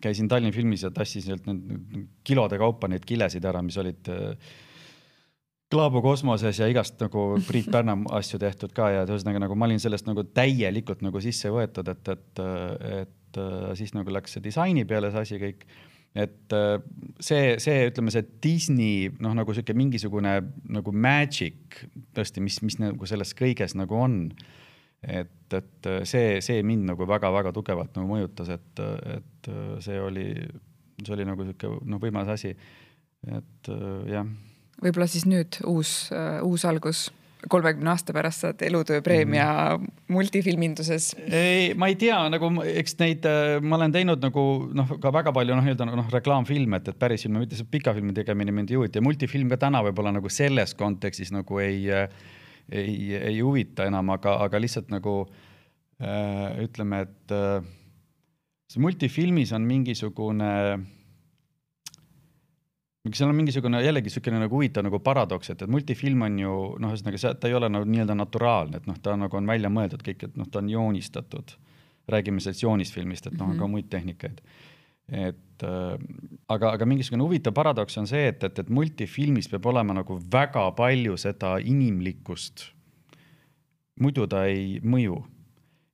käisin Tallinna filmis ja tassin sealt need kilode kaupa neid kilesid ära, mis olid äh, Klaabo kosmoses ja igast nagu Priit Pärna asju tehtud ka ja ühesõnaga nagu ma olin sellest nagu täielikult nagu sisse võetud, et, et, et siis nagu läks see disaini peale see asi kõik. et see, see, ütleme see Disney noh, nagu sihuke mingisugune nagu magic tõesti, mis, mis nagu selles kõiges nagu on. et, et see, see mind nagu väga-väga tugevalt nagu mõjutas, et, et see oli, see oli nagu sihuke noh, võimas asi. et jah võib-olla siis nüüd uus uh,, uus algus kolmekümne aasta pärast saad elutööpreemia mm. multifilminduses? ei, ma ei tea, nagu eks neid äh, ma olen teinud nagu noh, ka väga palju noh, nii-öelda noh, reklaamfilme, et, et päris filme, mitte see pika filmi tegemine mind ei huvita ja multifilm ka täna võib-olla nagu selles kontekstis nagu ei, ei, ei huvita enam, aga, aga lihtsalt nagu äh, ütleme, et äh, see multifilmis on mingisugune äh, seal on mingisugune jällegi niisugune nagu huvitav nagu paradoks, et, et multifilm on ju noh, ühesõnaga see, ta ei ole nagu nii-öelda naturaalne, et noh, ta nagu on välja mõeldud kõik, et noh, ta on joonistatud. räägime sellest joonisfilmist, et noh mm, -hmm. on ka mhm. muid tehnikaid. et äh, aga, aga mingisugune huvitav paradoks on see, et, et, et multifilmis peab olema nagu väga palju seda inimlikkust. muidu ta ei mõju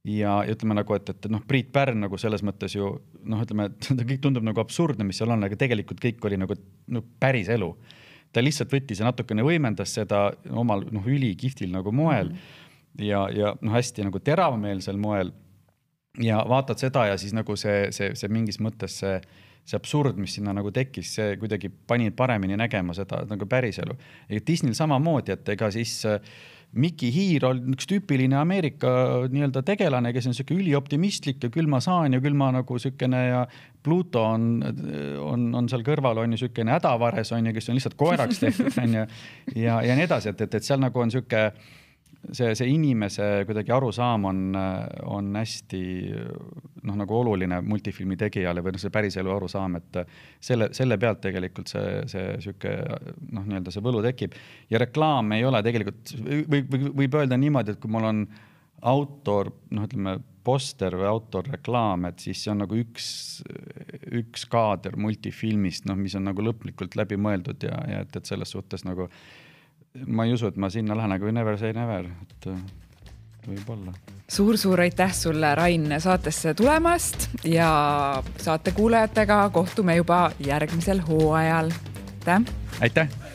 ja ütleme nagu, et, et noh, Priit Pärn nagu selles mõttes ju noh, ütleme, et ta kõik tundub nagu absurdne, mis seal on, aga tegelikult kõik oli nagu no päris elu. ta lihtsalt võttis ja natukene võimendas seda omal noh, ülikihvtil nagu moel mm -hmm. ja, ja noh, hästi nagu teravmeelsel moel. ja vaatad seda ja siis nagu see, see, see mingis mõttes see see absurd, mis sinna nagu tekkis, see kuidagi pani paremini nägema seda nagu päriselu. ja Disneyl samamoodi, et ega siis äh, Mickey Hiir on üks tüüpiline Ameerika nii-öelda tegelane, kes on sihuke ülioptimistlik ja küll ma saan ja küll ma nagu siukene ja Pluto on, on, on seal kõrval on ju siukene hädavares on ju, kes on lihtsalt koeraks tehtud on ju. ja, ja nii edasi, et, et, et seal nagu on sihuke see, see inimese kuidagi arusaam on, on hästi noh, nagu oluline multifilmi tegijale või noh, see päriselu arusaam, et selle, selle pealt tegelikult see, see sihuke noh, nii-öelda see võlu tekib. ja reklaam ei ole tegelikult või, või võib öelda niimoodi, et kui mul on autor, noh, ütleme poster või autorreklaam, et siis see on nagu üks, üks kaader multifilmist, noh, mis on nagu lõplikult läbi mõeldud ja, ja et, et selles suhtes nagu ma ei usu, et ma sinna lähen, aga never say never, et äh, võib-olla suur-suur aitäh sulle, Rain, saatesse tulemast ja saate kuulajatega kohtume juba järgmisel hooajal. aitäh. aitäh